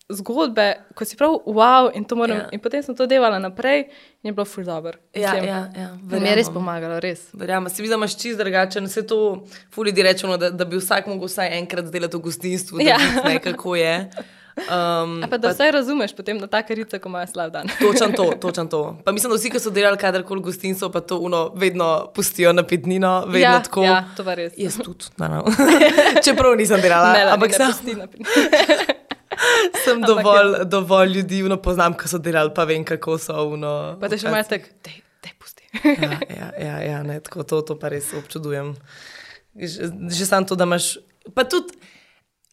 zgodbe, ko si prav, wow, in, to moram, ja. in potem sem to delala naprej in je bilo ful dobro. Ja, ja, ja, Mi je res pomagalo, res. Verjamem, zdi, da imaš čist drugačen, vse to, fuli ti rečemo, da, da bi vsak mogel vsaj enkrat delati v gostinstvu, da ja. ne kako je. Um, pa da vsaj razumeš potem, da ta karica, ko imajo slab dan. Točen to, točen to. Pa mislim, da vsi, ki so delali kadarkoli v gostinstvu, pa to uno, vedno pustijo na pitnino, vedno ja, tako. Ja, to pa res. Jaz tudi, no. čeprav nisem delala, Ne, ampak sem, pusti na pin- sem dovolj, dovolj ljudi uno, poznam, ki so delali, pa vem, kako so. Uno, Pa te še malo tako, dej, dej pusti. ja, ja, ja, ja ne, tako to, to pa res občudujem. Že, že samo to, da imaš, pa tudi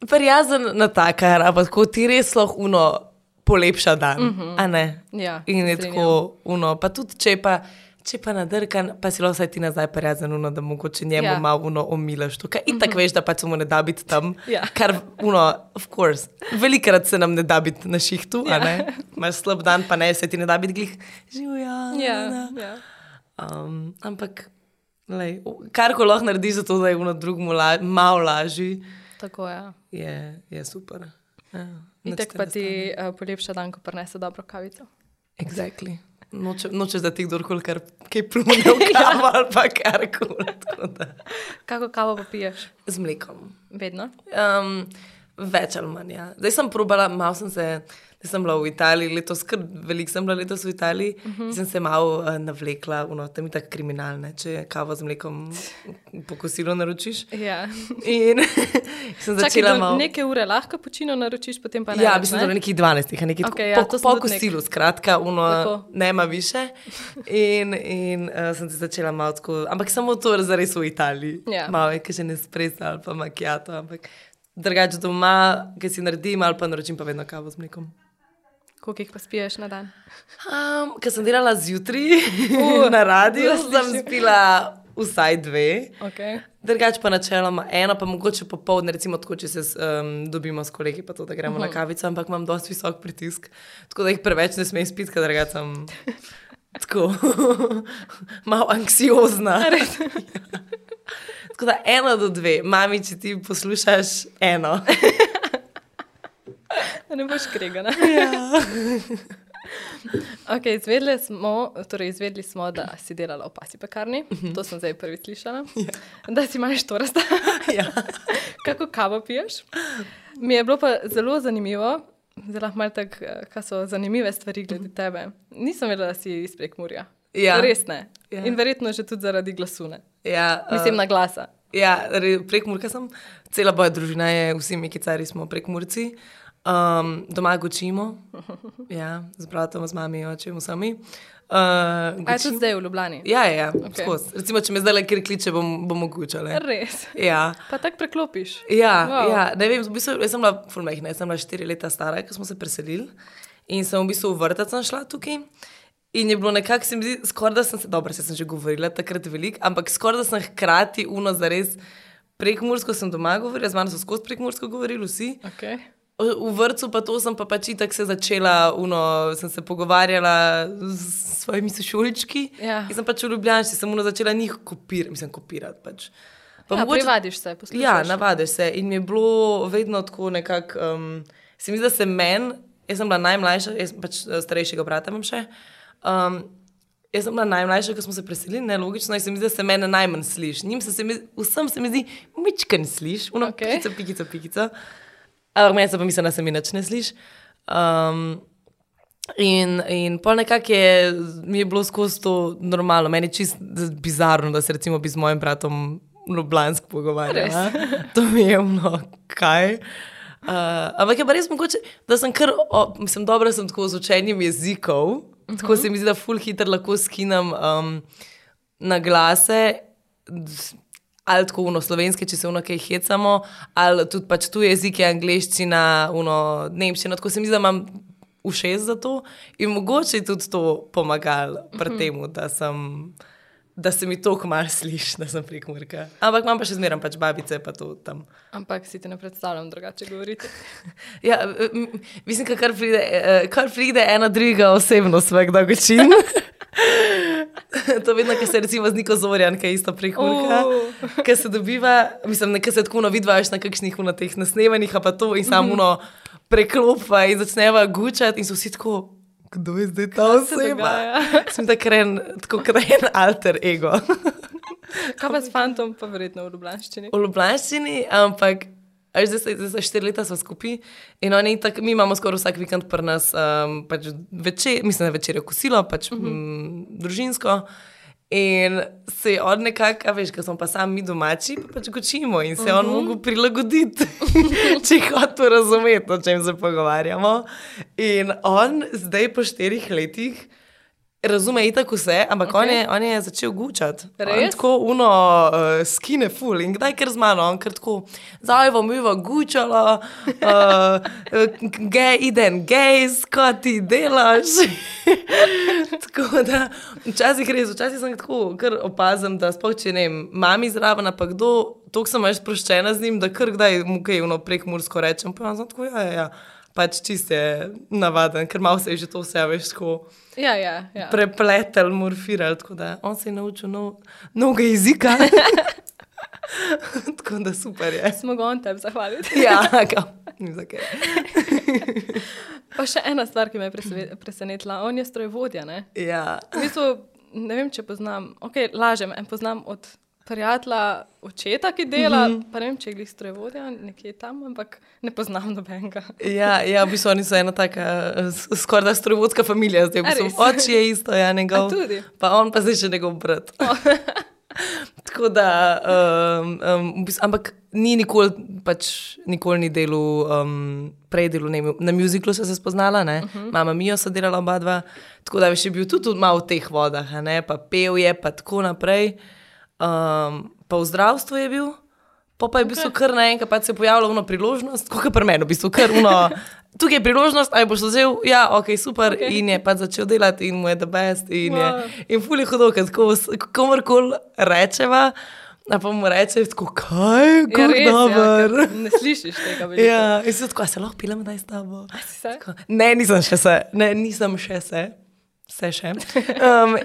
prijazen na takar, ampak tako ti res lahko uno polepša dan, mm -hmm. Ja, In je tako, uno, pa tudi če pa. Če pa nadrkan, pa si lahko ti nazaj prijazen, uno, da mogoče njemu Ja. malo uno omilaš to. In tako veš, da pač mu ne da biti tam. Ja. Kar, uno, of course, velikrat se nam ne da biti na šihtu, ja. Imaš slab dan, pa ne, se ti ne da biti glih. Živja. Ja, ja. Um, ampak, lej, kar ko lahko narediš, zato da je ono drugemu la, malo lažji, Tako je. je, je super. Ja, In tako pa ti uh, polepša dan, ko prinese dobro kavico. Exactly. Noče, nočeš, da ti kdorkoli kar kaj plune v kavo ali pa karkoli. Kako kavo pa piješ? Z mlekom. Vedno. Um, več ali manj. Ja. Zdaj sem probala, malo sem se. Zdaj sem bila v Italiji, letos, kar veliko sem bila letos v Italiji, uh -huh. sem se malo uh, navlekla, no, tam je tako kriminalne, če kavo z mlekom po kosilu naročiš. Ja. In sem začela do malo. neke ure lahko počino naročiš, potem pa ne. Ja, mislim, ne? da je nekih 12, a nekaj okay, ja, ja, po, po tudi nek- kosilu, skratka, uno, Tako. nema više. In, in uh, sem se začela malo tako, ampak samo to zares v Italiji. Ja. Malo je, ki še ne spresa ali pa makijato, ampak drugače doma, ki si naredim ali pa naročim pa vedno kavo z mlekom. Koliko jih pa spiješ na dan? Um, Ker sem delala zjutraj uh, na radiju, to sem spila vsaj dve. Okay. Drugač pa načeloma eno, pa mogoče popoldne, recimo tako, če se um, dobimo s kolegi, pa to, da gremo uh -huh. na kavico, ampak imam dosti visok pritisk, tako da jih preveč ne smem spiti, ker drugač sem tako malo anksiozna. tako da eno do dve, mami, če ti poslušaš eno. ne boš kregana. ja. Okay, izvedeli, smo, torej izvedeli smo, da si delala v pasi pekarni. Uh -huh. To sem zdaj prvič slišala. Ja. Da si imaš to razstavo. ja. Kako kavo piješ? Mi je bilo pa zelo zanimivo, zelo malo tako, kaj so zanimive stvari glede tebe. Nisem vedela, da si iz Prekmurja. Ja. Res ne. Ja. In verjetno že tudi zaradi glasune. Ja, Mislim uh, na glasa. ja, prek Murka sem, cela moja družina je, vsi mi kicari smo prek Murci. Um, doma gočimo, ja, z bratom, z mami, očem, vsemi. Uh, A je tudi zdaj v Ljubljani? Ja, ja, ja okay. Recimo, če me zdaj le kjer kliče, bom, bom ogučala. Res. Ja. Pa tako preklopiš. Ja, Wow. ja, ne vem, v bistvu, jaz sem bila fulmehna, jaz sem bila štiri leta stara, ko smo se preselili in sem v bistvu v vrtec šla tukaj. In je bilo nekako, se mi zdi, skoraj da sem se, dobro, se sem že govorila takrat veliko, ampak skoraj da sem hkrati uno za res prekmursko sem doma govorila, z mano so skozi prekmursko govorili vsi. Okay. V vrtu pa to sem pa pač itak se začela, uno, sem se pogovarjala s svojimi sošolčki. Ja. In sem pač v Ljubljani, sem uno začela njih kopirati, mislim, kopirati pač. Pa Ja, mogoče- privadiš se, poslušaš. Ja, navadiš se. In mi je bilo vedno tako nekako, um, se mi zdi, da se meni, jaz sem bila najmlajša, jaz pač eh, starejšega brata imam še. Um, jaz sem bila najmlajša, ko smo se preselili, ne logično, in se mi zdi, da se mene najmanj sliši. Se, se mi, vsem se mi zdi, mičken sliš, uno, okay. pikica, pikica, pikica. Ampak meni se pa misli, da se mi nič ne sliši. Um, In, in pol nekako je, mi je bilo skozi to normalno, meni je čisto bizarno, da se recimo bi z mojim bratom Ljubljansk pogovarjala. To mi je ono, kaj. Uh, ampak je pa res mogoče, da sem kar, o, mislim, dobro sem tako z učenjem jezikov, uh -huh. tako se mi zdi, da full hitro lahko skinem um, na glase. Ali tako uno slovenske, če se uno kaj hecamo, ali tudi pač tu jezik je angliščina, uno nemščina, tako se mi zdi, da imam ušes za to in mogoče je tudi to pomagalo pri Mhm. tem, da, sem, da se mi to kmar sliši, da sem prekmurka. Ampak imam pa še zmeraj pač babice, pa to tam. Ampak si ti ne predstavljam drugače govoriti. Ja, mislim, kar pride, eh, kar pride ena druga osebnost, svek dolgočin. to vedno, ker se recimo z Niko Zorjan, ki je isto prekmurka, Uh. ki se dobiva, mislim, nekaj se tako vidvaš na kakšnih na teh nasnevanjih, a pa to in samo uno preklopa in začneva gučati in so vsi tako, kdo je zdaj ta se oseba? Sem tako kren, tako kren alter ego. Kaj pa s fantom, pa verjetno v Ljubljanščini. v Ljubljani, ampak a veš, zdaj zdaj za štiri leta smo skupaj in oni tak, mi imamo skoraj vsak vikend pri nas, um, pač večer, mislim, da večer je kosilo, pač uh -huh. m, družinsko. In se je on nekako, a veš, ker smo pa sami mi domači, pa pač gočimo in se je uh -huh. on mogel prilagoditi, če hotel razumeti, o čem se pogovarjamo. In on zdaj po štirih letih. Razume itak vse, ampak okay. on, je, on je začel gučati. On tako uno uh, skine ful in kdaj ker z mano, on kar tako, zdaj bom miva gučala, uh, gej, idem gej, kot ti delaš. tako da, včasih res, včasih sem tako, kar opazim, da sploh če ne vem, mami zraven, pa kdo, toliko sem več sproščena z njim, da kar kdaj mu kaj uno prek mursko rečem, pa sem tako, ja, ja, ja. Pač čiste navaden, ker malo se je že to vse, veš, tako Ja, ja, ja. prepletel, morfiral, tako da on se je naučil nov, novega jezika. tako da super je. Smo ga on tebi zahvaliti. Ja, za kaj. Pa še ena stvar, ki me je presenetila. On je strojvodja, ne? Ja. V bistvu, ne vem, če poznam, ok, lažem, en poznam od prijatelja očeta, ki dela, mm -hmm. pa ne vem, če je glih strojvodja nekje tam, ampak ne poznam nobenega. Ja, ja, v bistvu oni so ena taka eh, s- skoraj da strojvodska familija, zdaj v bistvu oči je isto, ja, njegov. Pa on pa zdaj še njegov brat. Tako da, um, um, ampak ni nikoli, pač nikoli ni delal, um, prej delal ne, na muziklu, so se spoznala, ne? Uh -huh. mama Mijo so delala oba dva, tako da je bil tudi, malo v teh vodah, ne? pa pel je, pa tako naprej. Um, pa v zdravstvu je bil, pa, pa je v bistvu kar naenkrat pač se je pojavila eno priložnost, kot pri meni, v bistvu kar uno. Tukaj je priložnost, aj boš vzel, ja, ok, super. Okay. In je pač začel delati, in mu je the best. In, Wow. je, in fuli hudo, ker tako s- komorkoli rečeva. A pa mu reče, tako, kaj, Ja, res, ja, dober. ker ne slišiš tega veliko. Ja, in se tako, "A se lahko pilem, da je s tabo. Tako, Ne, nisem še se, ne, nisem še se, vse še. Um,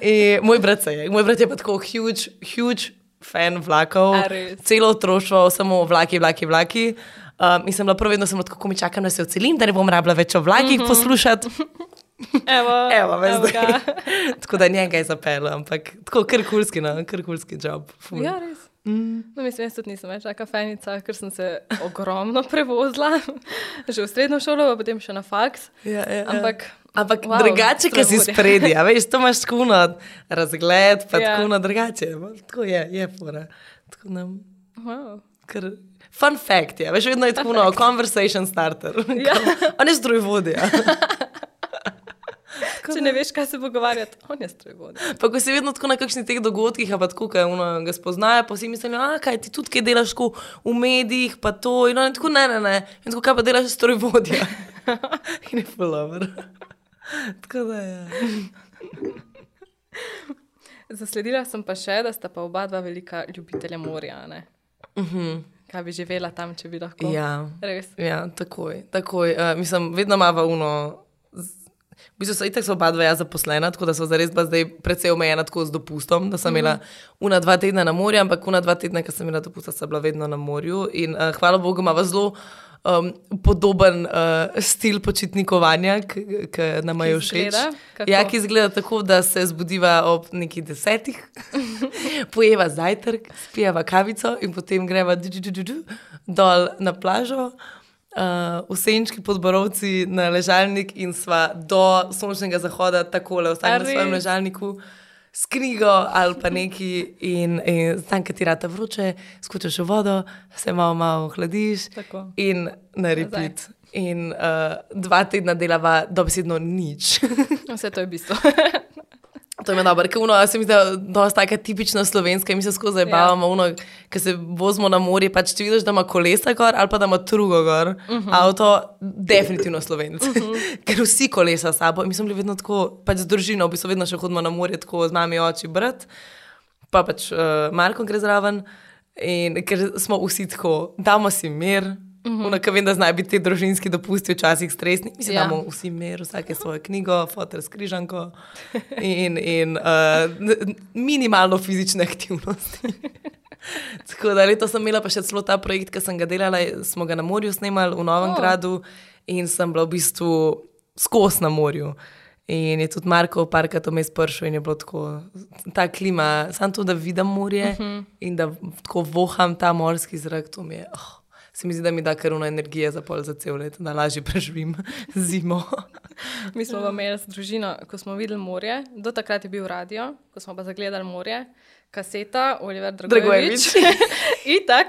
moj brat se je, moj brat je pa tako huge, huge fan vlakov. Celo otroštvo, samo vlaki, vlaki, vlaki. Um, in sem bila prvo vedno, sem bila tako, ko mi čakam, da se odselim, da ne bom rabila več o vlakih Mhm. poslušati. Evo, Evo, evo zdaj. tako da njega je zapeljal, ampak tako krkulski, no, krkulski job. ful. Ja, res. Mm. No, mislim, jaz tudi nisem več taka fenica, ker sem se ogromno prevozila, že v srednjo šolo, pa potem še na faks. Ja, ja, ja. Ampak, Ampak wow, drugače, ki si strojevodja. spredi, a veš, to imaš tako na razgled, pa Ja. ja. tako na drugače. Tako je, je fora. Tako na, Wow. kar, fun fact je, veš, vedno je tako no, conversation starter. Ja. A ne strojvodja. Če ne veš, kaj se pogovarjati, on je strojvod. Pa ko si vedno tako na kakšnih teh dogodkih, pa tako, kaj ono, ga spoznajo, pa si mislijo, a kaj ti tudi kaj delaš tako v medijih, pa to. In on je tako, ne, ne, ne. In tako, kaj pa delaš strojvodja. in je fulover. Tako da je. Zasledila sem pa še, da sta pa oba dva velika ljubitelja morja. ne? Kaj bi živela tam, če bi lahko? Mhm. Ja. Res. Ja, takoj. takoj. Uh, mislim, vedno imamo uno. V bistvu so itak so oba dva ja zaposlena, tako da so zares zdaj precej omejena tako z dopustom, da sem Mhm. imela una dva tedna na morju, ampak una dva tedna, ko sem imela dopust, sem bila vedno na morju. In uh, hvala Bogu, ima zelo um, podoben uh, stil počitnikovanja, ki nam je všeč. Ja, ki izgleda tako, da se zbudiva ob nekih desetih, pojeva zajtrk, spijeva kavico in potem greva dol na plažo. Uh, v senčki pod borovci na ležalnik in sva do sončnega zahoda takole, vsak A na svojem ležalniku, s knjigo ali pa neki in, in tam, ki ti rata vroče, skučaš v vodo, se malo, malo hladiš Tako. in na repeat. In uh, dva tedna delava dobesedno nič. Vse to je bistvo. To je dobro, ker uno, se mi zdi, da je taka tipična slovenska, mi se skozi zabavamo, ja. uno, ker se vozimo na morje, pač ti vidiš, da ima kolesa gor ali pa da ima trugo gor, uh -huh. avto, definitivno slovenc, uh -huh. ker vsi kolesa sabo, in mi smo bili vedno tako, pač z družino, v bistvu vedno še hodimo na morje, tako z mami, oči, brat, pa pač uh, Marko gre zraven, in ker smo vsi tako, damo si mir. Uh -huh. Ker vem, da znajo biti ti družinski dopusti včasih stresni. Mi si Ja. damo vsi mir, vsake svojo knjigo, fotor s križanko in, in uh, minimalno fizične aktivnosti. Tako da letos sem imela pa še celo ta projekt, ki sem ga delala, smo ga na morju snemali v Novem oh. gradu in sem bila v bistvu skos na morju. In je tudi Marko parkrat vmes pršel in je bilo tako, ta klima, samo to, da vidim morje uh -huh. in da tako voham ta morski zrak, to mi je. Oh. Se mi zdi, da mi da kar una energija za pol za cel let, da lažje preživim zimo. Mi smo pa imeli z družino, ko smo videli morje, do takrat je bil radio, ko smo pa zagledali morje, kaseta, Oliver Dragojevič. Dragojevič. Itak.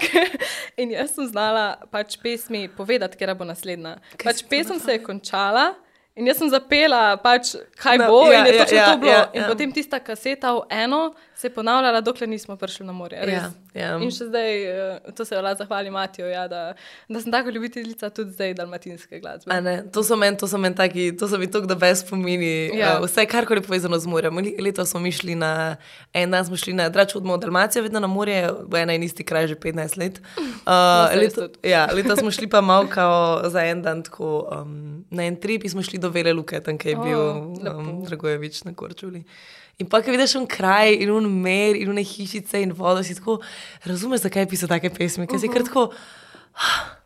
In jaz sem znala pač pesmi povedati, kera bo naslednja. Pač pesem se je končala. In jaz sem zapela, pač, kaj No, bo, ja, in je ja, točno ja, to bilo. ja, In ja. potem tista kaseta v eno se je ponavljala, dokler nismo prišli na morje. Res. Ja, ja. In še zdaj, eh, to se lahko zahvali Matijo, ja, da, da sem tako ljubiteljica tudi zdaj dalmatinske glasbe. A ne, to so meni, to so meni taki, to so mi tako, da brez pomeni. Ja. Ja. Uh, vse, kar je povezano z morjem. Letos smo šli na, en dan smo šli na Drač odmo v Dalmacijo, vedno na morje, v ena in isti kraj že 15 let. Uh, jaz leto, ja, letos smo šli pa malo kao za en dan tako, um, na en trip in smo šli do Vele Luke, tam kjer je O, bil um, Dragojevič na Korčuli. In pa, ko vidiš un kraj in un mer in une hišice in vodo, si tako, razumeš, zakaj piše take pesmi, ker si kar tako, "Ah,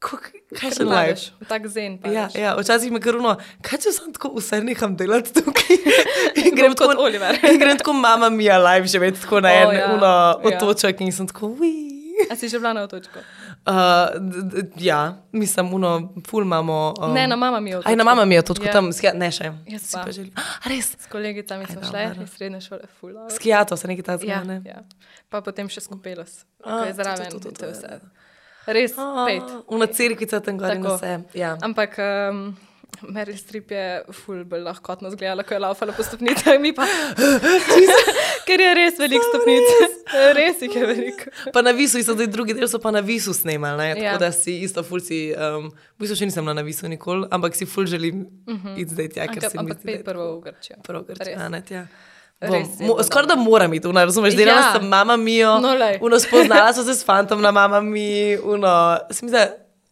kako- kaj? Padeš, v tak zen. Ja, padeš. ja, včasih me kar uno, kaj če sem tako vse neham delati tukaj. In grem Bom kot tako, Oliver. in grem tako, mama mi je live živeti tako na O, en ja, uno ja. otoček in sem tako, ui. A si že bila na otočku? Uh, ja, mislim, uno, ful imamo. Um, Ne, na mama mi je otočku. Aj, na mama mi je to tako Ja. tam, skja, ne še. Jaz Si pa. želi- A, res, S kolegicami smo Aj, šle dobro. iz srednje šole, fula. skijato se nekaj takega. Ja, ne? ja. Pa potem še skopelos, ko A, je to, to, zraven. to, to, in to, to je vse. ja. Res, A, pet. Una cerkvica tam gor in vse. Ja. Ampak um, Meryl Streep je ful bolj lahkotno zgledala, ko je laufala po stopnicah, mi pa. Ker je res veliko stopnic. Res jih je veliko. Pa na visu, so zdaj drugi del, so pa na visu snemali. Ne? Tako Ja. da si isto, ful si, um, v bistvu še nisem bila na visu nikoli, ampak si ful želim uh -huh. iti zdaj tja, ker Ampak, se mi ampak pej prvo v Grčijo. prav Res. grčane. Ja. Bom, Res je mo, bilo skoraj da moram iti, uno, razumeš, delala Ja. sem mama mijo, No, lej. uno, spoznala sem se s fantom na mama mi, uno, se mi zdi,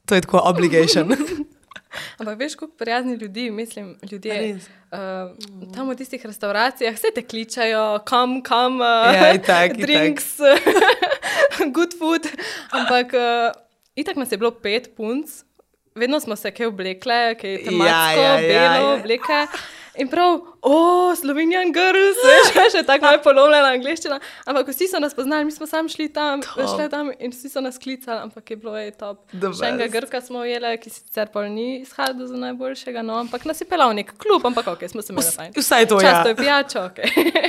to je tako obligation. Ampak veš, koliko prijaznih ljudi, mislim, ljudje uh, tam v tistih restauracijah, vse te kličajo, kam, kam, uh, Ja, itak, itak. drinks, good food. Ampak uh, itak nas je bilo pet punc, vedno smo se kaj oblekle, kaj tematsko, ja, ja, belo ja. obleke. In prav, o, Slovenijan girls, veš, še tako malo polovljena angliščina. Ampak vsi so nas poznali, mi smo sami šli tam, šli tam in vsi so nas klicali, ampak je bilo je top. The Še enega best. Grka smo ujeli, ki sicer pol ni izhajal za najboljšega, no, ampak nas je pelal nek klub, ampak ok, smo se imeli fajn. Vsaj to, ja. Často je pijačo, ok.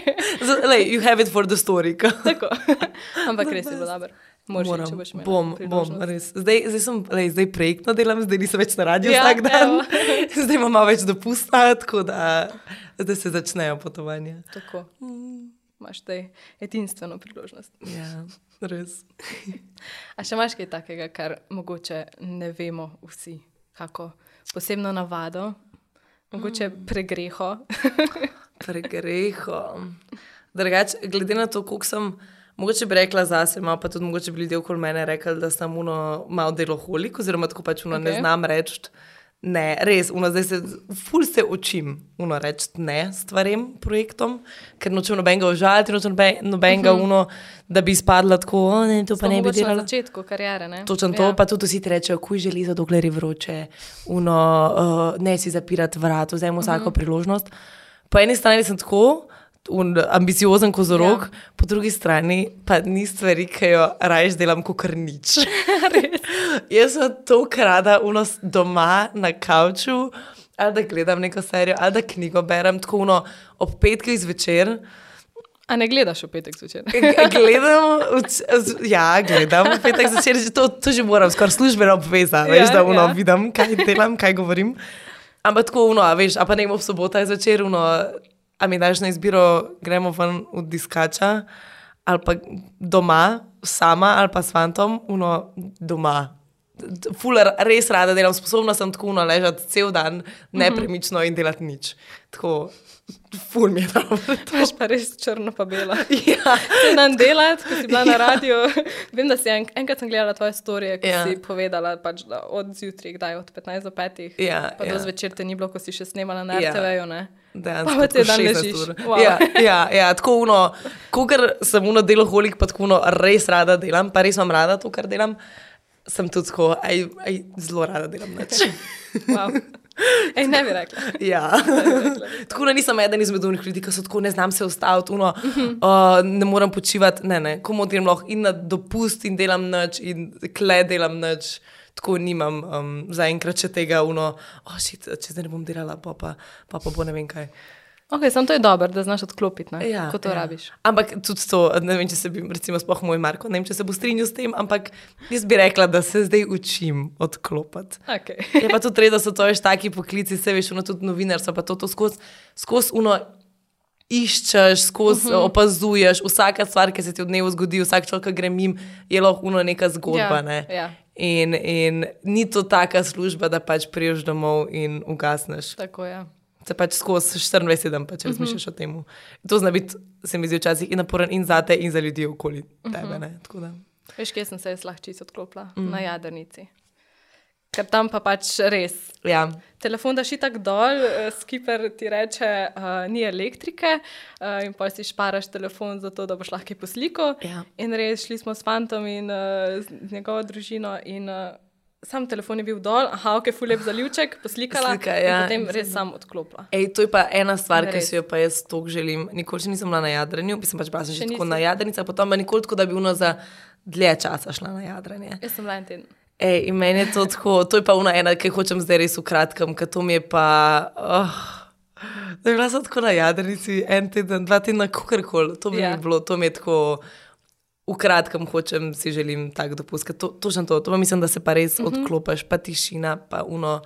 Lej, you have it for the story. Tako. ampak res je bilo dobro. Moraš, iti, če boš imel. bom, bom, res. Zdaj, zdaj sem, lej, zdaj projektno delam, zdaj nisem več na radiju Ja, vsak dan. zdaj imam malo več dopusta, tako da zdaj se začnejo potovanja. Tako. Imaš zdaj edinstveno priložnost. Ja, res. A še imaš kaj takega, kar mogoče ne vemo vsi, kako posebno navado, mogoče pregreho. Pregreho. Drugač, glede na to, koliko sem, mogoče bi rekla zase, malo pa tudi mogoče bi ljudje okoli mene rekli, da sem uno malo deloholik, oziroma tako pač uno okay. ne znam reči. Ne, res, uno, zdaj se ful se učim, uno reči ne stvarem, projektom, ker nočem nobenega užaliti, nočem nobe- nobenega, uh -huh. uno, da bi izpadla tako, "O, ne, to pa Sploh ne bi delala. Na začetku kariere. Ne? Točno to, ja. pa tudi vsi ti rečejo, kuj želi, dokler je vroče, uno, uh, ne si zapirati vrat, vzemi vsako uh -huh. priložnost. Po eni strani sem tako ambiciozen kozorog, ja. po drugi strani pa ni stvari, ki jo rajš delam, kot kar nič. Jaz sem to krada unos doma na kavču, ali da gledam neko serijo, ali da knjigo berem, tako uno ob petkih zvečer. A ne gledaš v petek zvečer? Gledam, z- ja, gledam, v petek zvečer, že to, to že moram, skoraj službena obveza, Ja, veš, da uno, ja. vidim, kaj delam, kaj govorim. Ampak tako, uno, veš, a pa ne ob sobotah zvečer, uno, a mi daš na izbiro, gremo ven v diskača, ali pa doma, sama, ali pa s fantom, uno, doma. Fuler, res rada delam, sposobna sem tako uno ležati cel dan, nepremično in delati nič. Tako, ful mi je dobro. Imaš pa res črno pa belo. Ja. Dan delati, ko si bila na radiju. Vem, da si en, enkrat sem gledala tvoje storije, ki Ja. ja. si povedala, pač, da od zjutraj, kdaj od 15 do 5. Ja, pa ja. do zvečer te ni bilo, ko si še snemala na Ja. RTV-ju. ne? Dejansko, Pa tako dan 16 ležiš. Wow. Ja, ja, ja, tako uno, kogar sem uno deloholik, pa tako uno res rada delam, pa res imam rada to, kar delam, sem tudi tako, aj, aj zelo rada delam. Wow. Ej, ne bi rekla. Ja. tako da nisem eden izmed unih ljudi, ki so tako, ne znam se ustaviti, uno, uh, ne morem počivati, ne, ne, komu grem lahko in na dopust in delam noč in kle delam noč. Tako nimam um, zaenkrat še tega, uno, oh, shit, če zdaj ne bom delala, pa pa, pa, pa bo ne vem kaj. Ok, samo to je dobro, da znaš odklopiti, ne? Ja, ko to ja. rabiš. Ampak tudi to, ne vem, če se bi, recimo, sploh moj Marko, ne vem, če se bo strinjal s tem, ampak jaz bi rekla, da se zdaj učim odklopiti. Okay. Je pa tudi res, da so to veš taki poklici, se veš, ono tudi novinarstvo, pa to, to skozi skoz uno iščeš, skozi uh -huh. opazuješ, vsaka stvar, ki se ti v dnevu zgodi, vsak človek, ki gre mim, je lahko uno neka zgodba. Ja, ne? ja. In, in ni to taka služba, da pač priješ domov in ugasneš. Tako je. Se pač skozi 24 dan pač razmišljaš o tem. To zna biti, se mi zdi, včasih in naporen in za te, in za ljudi okoli tebe. ne, tako da. Veš, kje sem se jaz lahko čisto odklopila? Mm. Na jadrnici. Ker tam pa pač res. Ja, Telefon daš tako dol, eh, skiper ti reče, uh, ni elektrike, uh, in pa si šparaš telefon za to, da boš lahko posliko. Ja. In res šli smo s fantom in uh, z njegovo družino. In, uh, Sam telefon je bil dol, aha, ok, fulep zalivček, poslikala Slika, in ja. potem res sam odklopila. Ej, to je pa ena stvar, ki Res. si jo pa jaz toliko želim. Nikoli še nisem bila na jadranju, sem pač bila že Še tako na jadrnici, potem pa nikoli tako, da bi uno za dlje časa šla na jadranje. Jaz sem bila en teden. Ej, in meni je to tako, to je pa una ena, ki hočem zdaj res v kratkem, ker to mi je pa. Oh, da je bila sem tako na jadrnici en teden, dva tedna, kakorkoli. To bi Ja. mi bilo, to mi je tako. V kratkem hočem, si želim tako dopust. To, točno to, to pa mislim, da se pa res uh -huh. odklopiš, pa tišina, pa uno,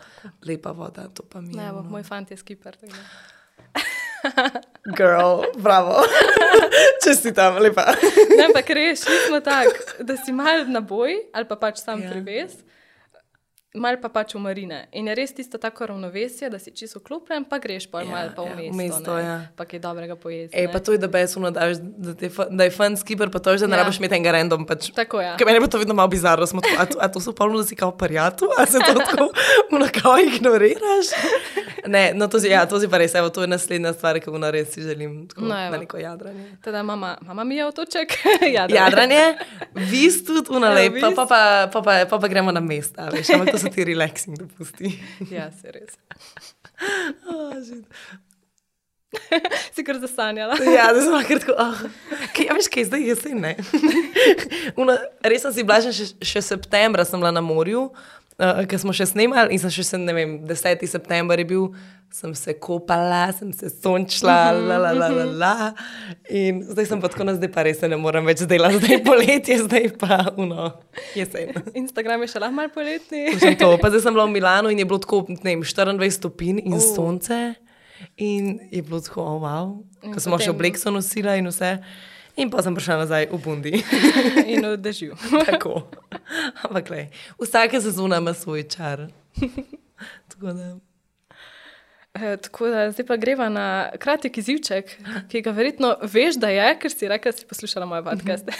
lepa voda. To pa mi je. Ne, bo, moj fant je da. Girl, bravo. Čestitam, lepa. Ne, ampak res, šli smo tako, da si mal na boj ali pa pač sam Ja. ja. privez. Mal pa pač v marine. In je res tisto tako ravnovesje, da si čisto klopljen, pa greš pa Ja, mal pa ja, v v mesto. mesto, ne. ja. Pa kaj dobrega pojesti. Ej, ne. pa to je, da besuno daš, da, fa- da je fun skipper, pa to je, da ne Ja. rabiš imeti enega random. Pač. Tako je. Ker meni je to vedno malo bizarno, smo tako, a, to- a to so polno, da si kao parjatu, a se to tako unakao ignoriraš. Ne, no to si, ja, to si pa res, evo, to je naslednja stvar, ki jo res si želim, tako, No, evo. na neko jadranje. Teda mama, mama mi je otoček. Jadran. Jadranje, vis tudi unalep, pa, pa, pa, pa, pa, pa, pa gremo na mesta, veš, ampak to so ti relaxing dopusti. ja, se res. Oh, shit. Si kar zasanjala. Ja, da sem lahko tako. Oh. Kaj, ja, veš, kaj zdaj jesen, ne? Una, res sem si blažen, še, še septembra sem bila na morju, uh, ker smo še snemali in sem še, se, ne vem, 10. september je bil, sem se kopala, sem se sončila, la, la, la, la, la. In zdaj sem pa tako, no, zdaj pa res ne morem več delati, zdaj je poletje, zdaj pa, uno, jesen. Instagram je še lahko mal poletni. To. Pa zdaj sem bila v Milanu in je bilo tako, ne vem, 24 stopinj in Oh. sonce. In je bilo tako, oh, wow, ko smo še oblek so nosila in vse. In pa sem prišla nazaj v Bundi. In v dežju. tako. Ampak, le, vsaka sezona ima svoj čar. tako da. E, tako da zdaj pa greva na kratek izivček, ki ga verjetno veš, da je, ker si rekla, da si poslušala moje podcaste.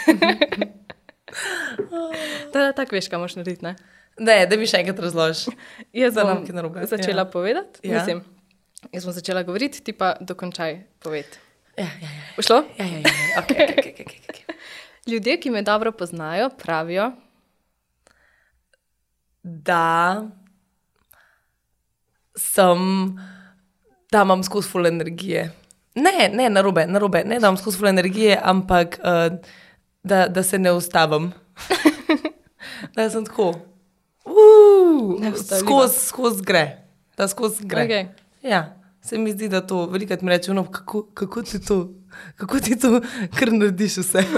da, tako veš, kaj moš narediti. Ne? Ne, da mi še enkrat razložiš. Jaz Da bom nam kaj narobe. začela Ja. povedati. Ja. Mislim, jaz bom začela govoriti, ti pa dokončaj povedati. Ja, ja, ja. Ušlo? ja, ja, ja. Okay, okay, okay, okay, okay. Ljudje, ki me dobro poznajo, pravijo, Da sem, da imam skozi full energije. Ne, ne, narobe, narobe, ne da imam skozi full energije, ampak uh, da, da se ne ustavim. da sem tako. Uh, skozi, skozi gre. Da skozi gre. Okej. Ja, se mi zdi, da to velikrat mi reče, no, kako, kako ti to, kako ti to, kar narediš vse.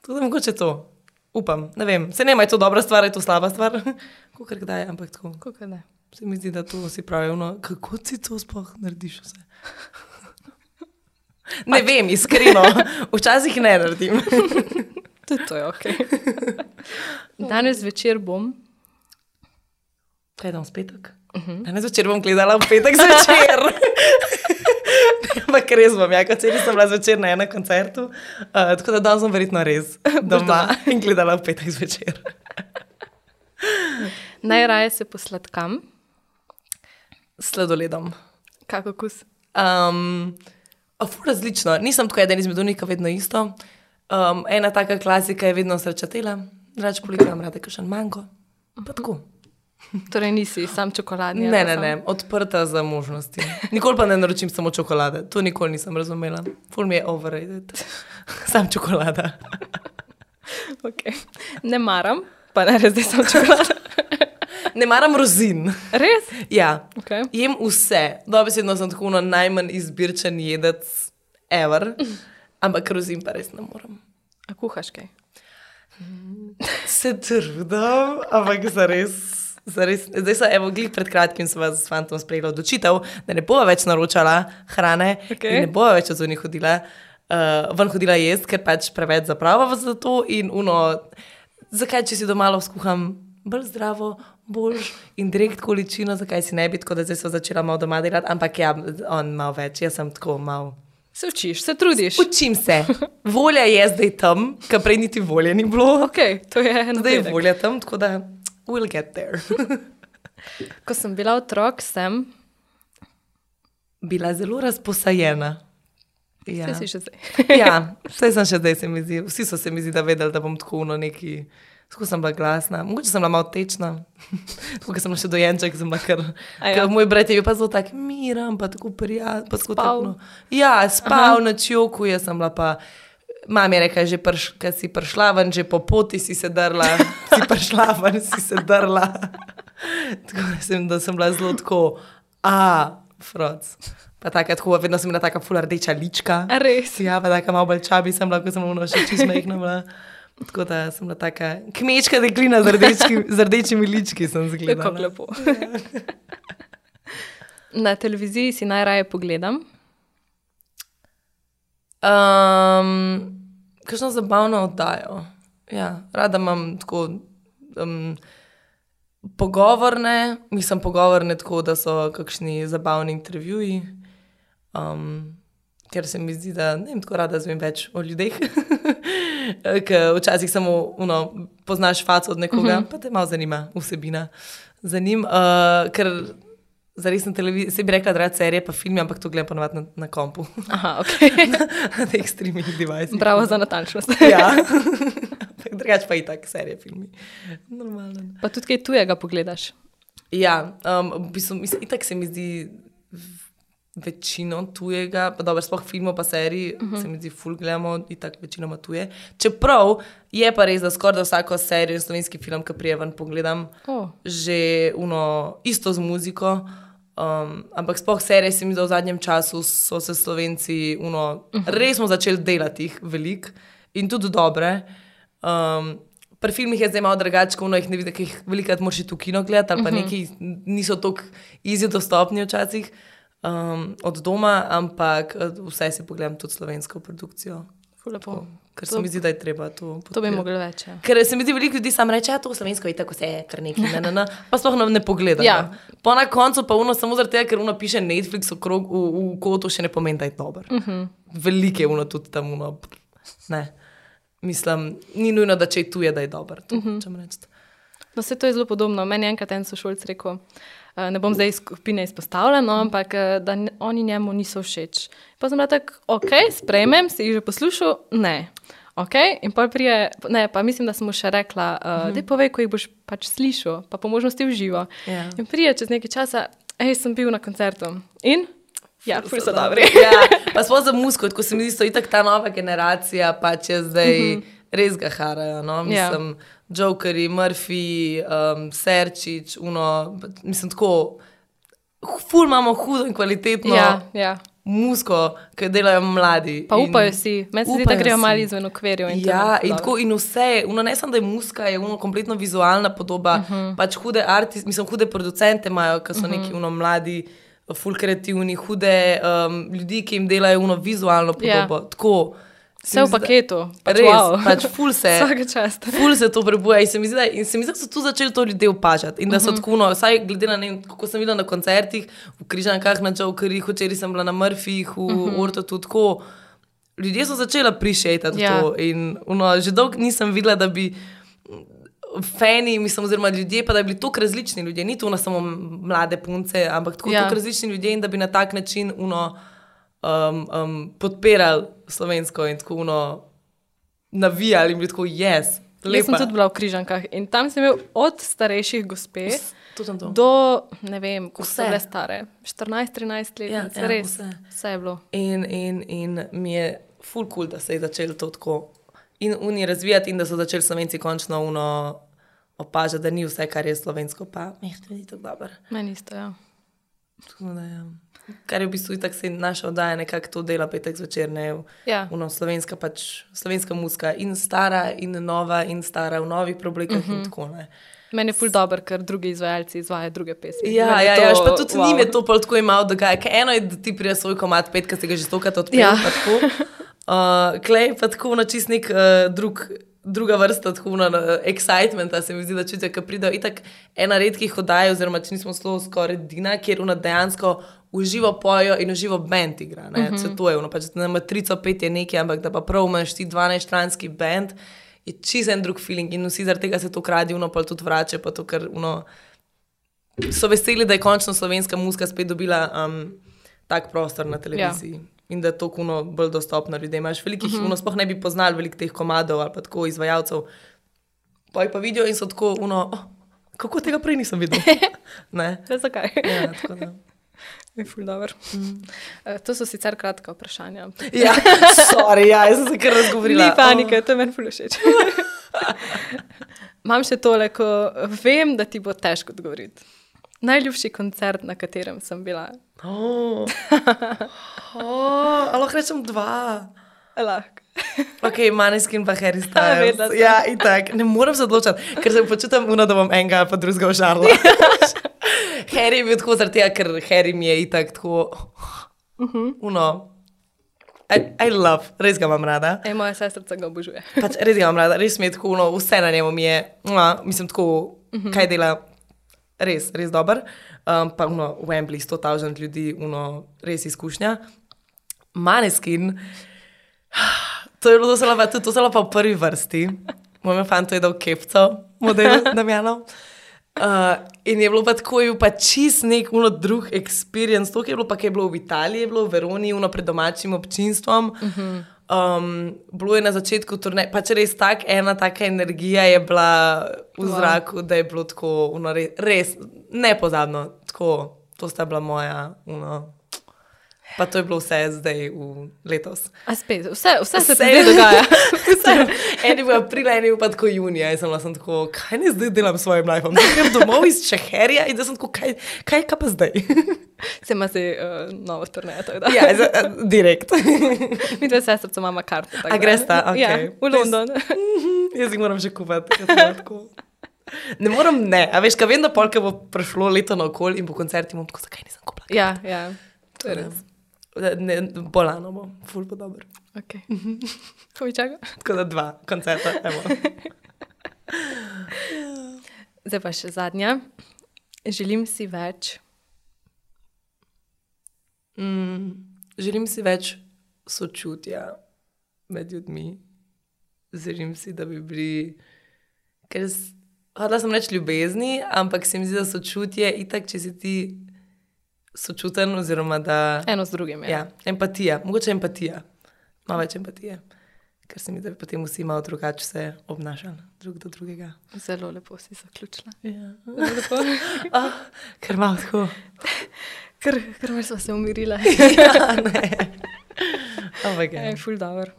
To da mogoče to. Upam, ne vem. Se ne, je to dobra stvar, je to slaba stvar. Kako kdaj, ampak tako. kako ne. Se mi zdi, da to si pravi, no, kako ti to sploh narediš vse. Ne vem, iskreno, včasih ne naredim. Tudi to je ok. Danes večer bom. Kaj dam spetek? Uh -huh. Danes večer bom gledala v petek zvečer. Ampak res bom, ja, kot celi sem bila zvečer na enem koncertu, uh, tako da danes sem verjetno res doma, in gledala v petek zvečer. Najraje se posladkam, Sladoledom. kako kus. Um, Ful različno, nisem tako eden izmed unika, vedno isto. Um, ena taka klasika je vedno srečatela, drugače poligram rade, kakšen mango. Pa tako. Torej nisi sam čokoladni. Ne, ne, sam- ne, odprta za možnosti. Nikoli pa ne naročim samo čokolade, to nikoli nisem razumela. Ful mi je overrated. Sam čokolada. Okay. Ne maram, pa ne res, da sem čokolada. Ne maram rozin. Res? Ja, Okay. jem vse. Dobesedno sem tako na najmanj izbirčen jedec ever, ampak rozin pa res ne morem. A kuhaš kaj? Se trudim, ampak zares. Zares, zdaj so, evo, glih pred kratkim sva s fantom sprejela odločitev, da ne bova več naročala hrane in ne bova več od zunaj hodila, uh, ven hodila jesti, ker pač preveč zaprava za to in uno, zakaj če si doma skuham bolj zdravo, boljš in direkt količino, zakaj si ne bi, tako da zdaj so začela malo doma delati, ampak ja, on malo več, jaz sem tako malo. Se učiš, se trudiš. Učim se, volja je zdaj tam, kar prej niti volje ni bilo. Okay, to je Zdaj je volja tam, tako da we'll get there. Ko sem bila otrok, sem, Bila zelo razposajena. Ja. ja. si še zdaj. ja, vse sem še zdaj, se mi zdi. Vsi so se mi zdi, da vedeli, da bom tako no neki. Tako sem bila glasna, mogoče sem bila malo tečna, tako sem še dojenček, sem bila kar. Ja. Moj brat je bil pa zelo tak miren, pa tako prijazen. Spal. Tako, no. Ja, spal na čoku, jaz sem bila pa. Mam je rekla, že prš, si prišla ven, že po poti si se drla, si prišla ven, si se drla. tako da sem, da sem bila zelo tako, a, froc. Pa taka, tako, vedno sem imela taka fula rdeča lička. A res? Ja, pa taka malo bolj čabi sem bila, ko sem ono še čist mehna bila. Tako da sem bila taka kmečka deklina z, rdečki, z rdečimi lički, sem zgledala. lepo. Na televiziji si najraje pogledam. Um, kakšno zabavno oddajo. Ja, rada imam tako. Um, pogovorne, mislim pogovorne tako, da so kakšni zabavni intervjuji. Um, ker se mi zdi, da ne vem, tako rada zvem več o ljudeh. Ker včasih samo uno, poznaš faco od nekoga, uh -huh. pa te malo zanima vsebina. Zanim, uh, ker zares na televiziji, se bi rekla, da rad serije, pa filme, ampak to gledam ponovadi na, na kompu. Aha, ok. na teh streaming devicih. Bravo za natančnost. ja. Drugač pa i tak serije, filmi. Normalno. Pa tudi kaj tujega pogledaš. Ja, um, v bistvu, mislim, itak se mi zdi večino tujega, pa dobro, sploh filmov, pa serij, uh -huh. se mi zdi, ful gledamo in tako večinoma tuje. Čeprav je pa res, da skoraj da vsako serijo in slovenski film, ki prijevan pogledam, Oh. že uno, isto z muziko. Um, ampak sploh serije se mi zdi, v zadnjem času so se slovenci uno, uh -huh. res smo začeli delati jih veliko in tudi dobre. Um, Pri filmih je zdaj malo drugače, ko jih ne vidiš, jih velikokrat moraš v kino gledati, ali pa uh -huh. neki niso tako easy dostopni včasih um, od doma, ampak eh, vse si pogledam tudi slovensko produkcijo. Lepo. Ker se mi zdi, da je treba to. To bi podpirati. mogli več. Ja. Ker se mi zdi, veliko ljudi samo reče, to slovensko je tako, vse je kar nekaj, ne, ne, ne, pa sploh ne, ne pogleda. Ja. Po na koncu pa uno samo zaradi tega, ker uno piše Netflix okrog v, v kotu, še ne pomeni, da je dober. Uh -huh. Veliko je uno tudi tam, uno, ne. Mislim, ni nujno, da če je tuje, da je dober. To, uh -huh. No, vse to je zelo podobno. Meni je enkrat en sošolc rekel, eh, ne bom zdaj iz skupine izpostavljen, no, ampak eh, da oni njemu niso všeč. Pa sem bila tako, ok, sprejmem, si jih že poslušal, ne. Okay? In pa prije, ne, pa mislim, da sem mu še rekla, uh, uh -huh. da povej, ko jih boš pač slišal, pa po možnosti v živo. Ja. In prije čez nekaj časa, hej, sem bil na koncertu. In? Ja, ful so dobri. ja, pa sploh za musko, ko se mi zdi, je ta nova generacija, pa če zdaj uh -huh. Res ga harajo. No? Ja. Mislim, Jokeri, Murphy, um, Serčič, uno, mislim tako. Ful imamo hudo in kvalitetno Ja, ja. musko, ki jo delajo mladi. Pa upajo si, meni se zdi, da grejo malo izven okvirjev. Ja, ful in, tako, in vse, uno, ne samo da je muska, je uno kompletno vizualna podoba. Uh Mhm. -huh. Pač hude artiste, mislim, hude producente imajo, ki so uh -huh. neki uno mladi, full kreativni, hude um, ljudi, ki jim delajo uno vizualno podobo. Tako. Se Vse v paketu. Pač, Res, wow. pač ful se. Vsaka čast. Ful se to prebuja in se mi zdi, da, se mi zdi, da so tu začeli to ljudje opažati. In da Mhm. so tako, no, vsaj glede na ne, kako sem videla na koncertih, v Križankah, na Jokerih, včeraj sem bila na Murphyjih, v uh -huh. Orto tudi tako. Ljudje so začeli prišetati Mhm. Ja. to. In ono, že dolgo nisem videla, da bi fani, mislim, oziroma ljudje, pa da bi bili tako različni ljudje, ni to na samo mlade punce, ampak tako, ja. različni ljudje in da bi na tak način uno, um, um, podpirali slovensko in tako uno, navijali in bili tako, yes. Jaz sem lepa." tudi bila v križankah in tam sem imel od starejših gospe To to. do, ne vem, ko so bile stare, 14-13 let, Ja, ja, res, vse. vse. je bilo. In, in, in mi je full cool, da se je začelo to tako in uni razvijati, in da so začeli slovenci končno uno opažati, da ni vse, kar je slovensko, pa meh, to ni tako dobro. Meni isto, ja. Tako da, ja. Kar je v bistvu tako se naša oddaja nekako to dela petek zvečer, ne Ja. Uno, slovenska, pač, slovenska muska in stara in nova in stara v novih oblekah uh -huh. in tako ne. Meni je ful dobro, ker drugi izvajalci izvajajo druge pesmi. Ja, Meni ja, to- ja, pa tudi wow. njim je to tako imalo dogaja. Ker eno je, da ti prija svoj komat pet, ki si ga že stokrat odprl. Ja. Uh, Klej pa tako na čist nek uh, drug. Druga vrsta tako na uh, excitementa se mi zdi, da čutijo, ko pridejo. Itak ena redkih oddaj, oziroma če nismo skoraj edina, kjer una dejansko uživo pojo in uživo bend igra. Uh -huh. Se to je, ono, pač na matrico pet je nekaj, ampak da pa prav imaš ti 12-stranski bend, je čist en drug feeling in vsi zaradi tega se to kradi, uno pa tudi vrača, pa to, ker uno, so veseli, da je končno slovenska muska spet dobila um, tak prostor na televiziji. Ja. In da je to kuno bolj dostopno ljudem. Imaš velikih, uh -huh. sploh ne bi poznali velik teh komadov ali pa tako izvajalcev. Pa jih pa vidijo in so tako, uno, oh, kako tega prej nisem videl. ne. Ne, zakaj? Ja, tako da. Je ful dobro. Mm. To so sicer kratka vprašanja. Ja, sorry, ja, jaz sem se kar razgovorila. Ni panike, to je meni ful všeč. Imam še tole, ko vem, da ti bo težko odgovoriti. Najljubši koncert, na katerem sem bila. Oh. Oh, lahko rečem dva. Lahko. Ok, Maneskin pa Harry Styles. Ja, in tako, ne morem se odločiti, ker se počutim uno, da bom enega pa drugega ožarla. Harry je bil tako zaradi tega, ker Harry mi je itak tako, uno, I, I love, res ga imam rada. Ej, moja sestrica ga obožuje. Pač res ga imam rada, res mi je tako, uno, vse na njemu mi je, mua, mislim tako, kaj dela, res, res dober. Um, pa uno, Wembley, 100 tisoč ljudi, uno, res izkušnja. Maneskin, to je bilo zelo, tudi to zelo pa v prvi vrsti. Moj fant je dal kepco, model Damjanov. Uh, in je bilo pa tako, je pa čist nek uno drug experience. To, ki je bilo pa, ki je bilo v Italiji, je bilo v Veroni, uno pred domačim občinstvom. Uh -huh. Um, bilo je na začetku turnaja, pač res tako ena taka energija je bila v wow. zraku, da je bilo tako, uno, res, res nepozabno. Tako, to sta bila moja. Uno. Pa to je bilo vse zdaj, v letos. A spet, vse, vse se zdaj dogaja. Eni v aprilu, eni pa tako junija. Jaz sem, sem tako, kaj ne zdaj delam s svojim lifeom? Zdaj grem domov iz Čeherja in da sem tako, kaj, kaj, kaj pa zdaj? se ima se uh, novo turnejo. ja, z, uh, direkt. Mi dve sestrice imamo karto. A greš ta? Okay. Ja, v London. Jaz jih moram že kupiti. Ne morem, ne. A veš, kaj vem, da polka bo prišlo leto na okolje in po koncerti bom tako, zakaj nisem kupila? Ja, ja. To je res. Ne, bolano bo, ful bo dobro. Okay. Ko mi čaka? Tako da dva koncerta. Zdaj pa še zadnja. Želim si več. Mm, želim si več sočutja med ljudmi. Želim si, da bi bili. Ker hodila sem reči ljubezni, ampak se mi zdi, da sočutje je itak, če si ti sočuten, oziroma da. Eno z drugim. Ja. ja, empatija, mogoče empatija, malo več empatije, ker se mi da bi potem vsi malo drugače se obnašali drug do drugega. Zelo lepo si zaključila. Ja. oh, ker malo tako. Ker, ker smo se umirili. ja, ne. Ampak je. Je ful dobro.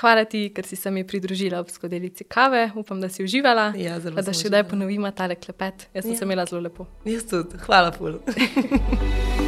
Hvala ti, ker si se mi pridružila ob skodelici kave. Upam, da si uživala. Ja, zelo. Da še kdaj ponovimo tale klepet. Jaz sem ja. se imela zelo lepo. Jaz tudi. Hvala, ful.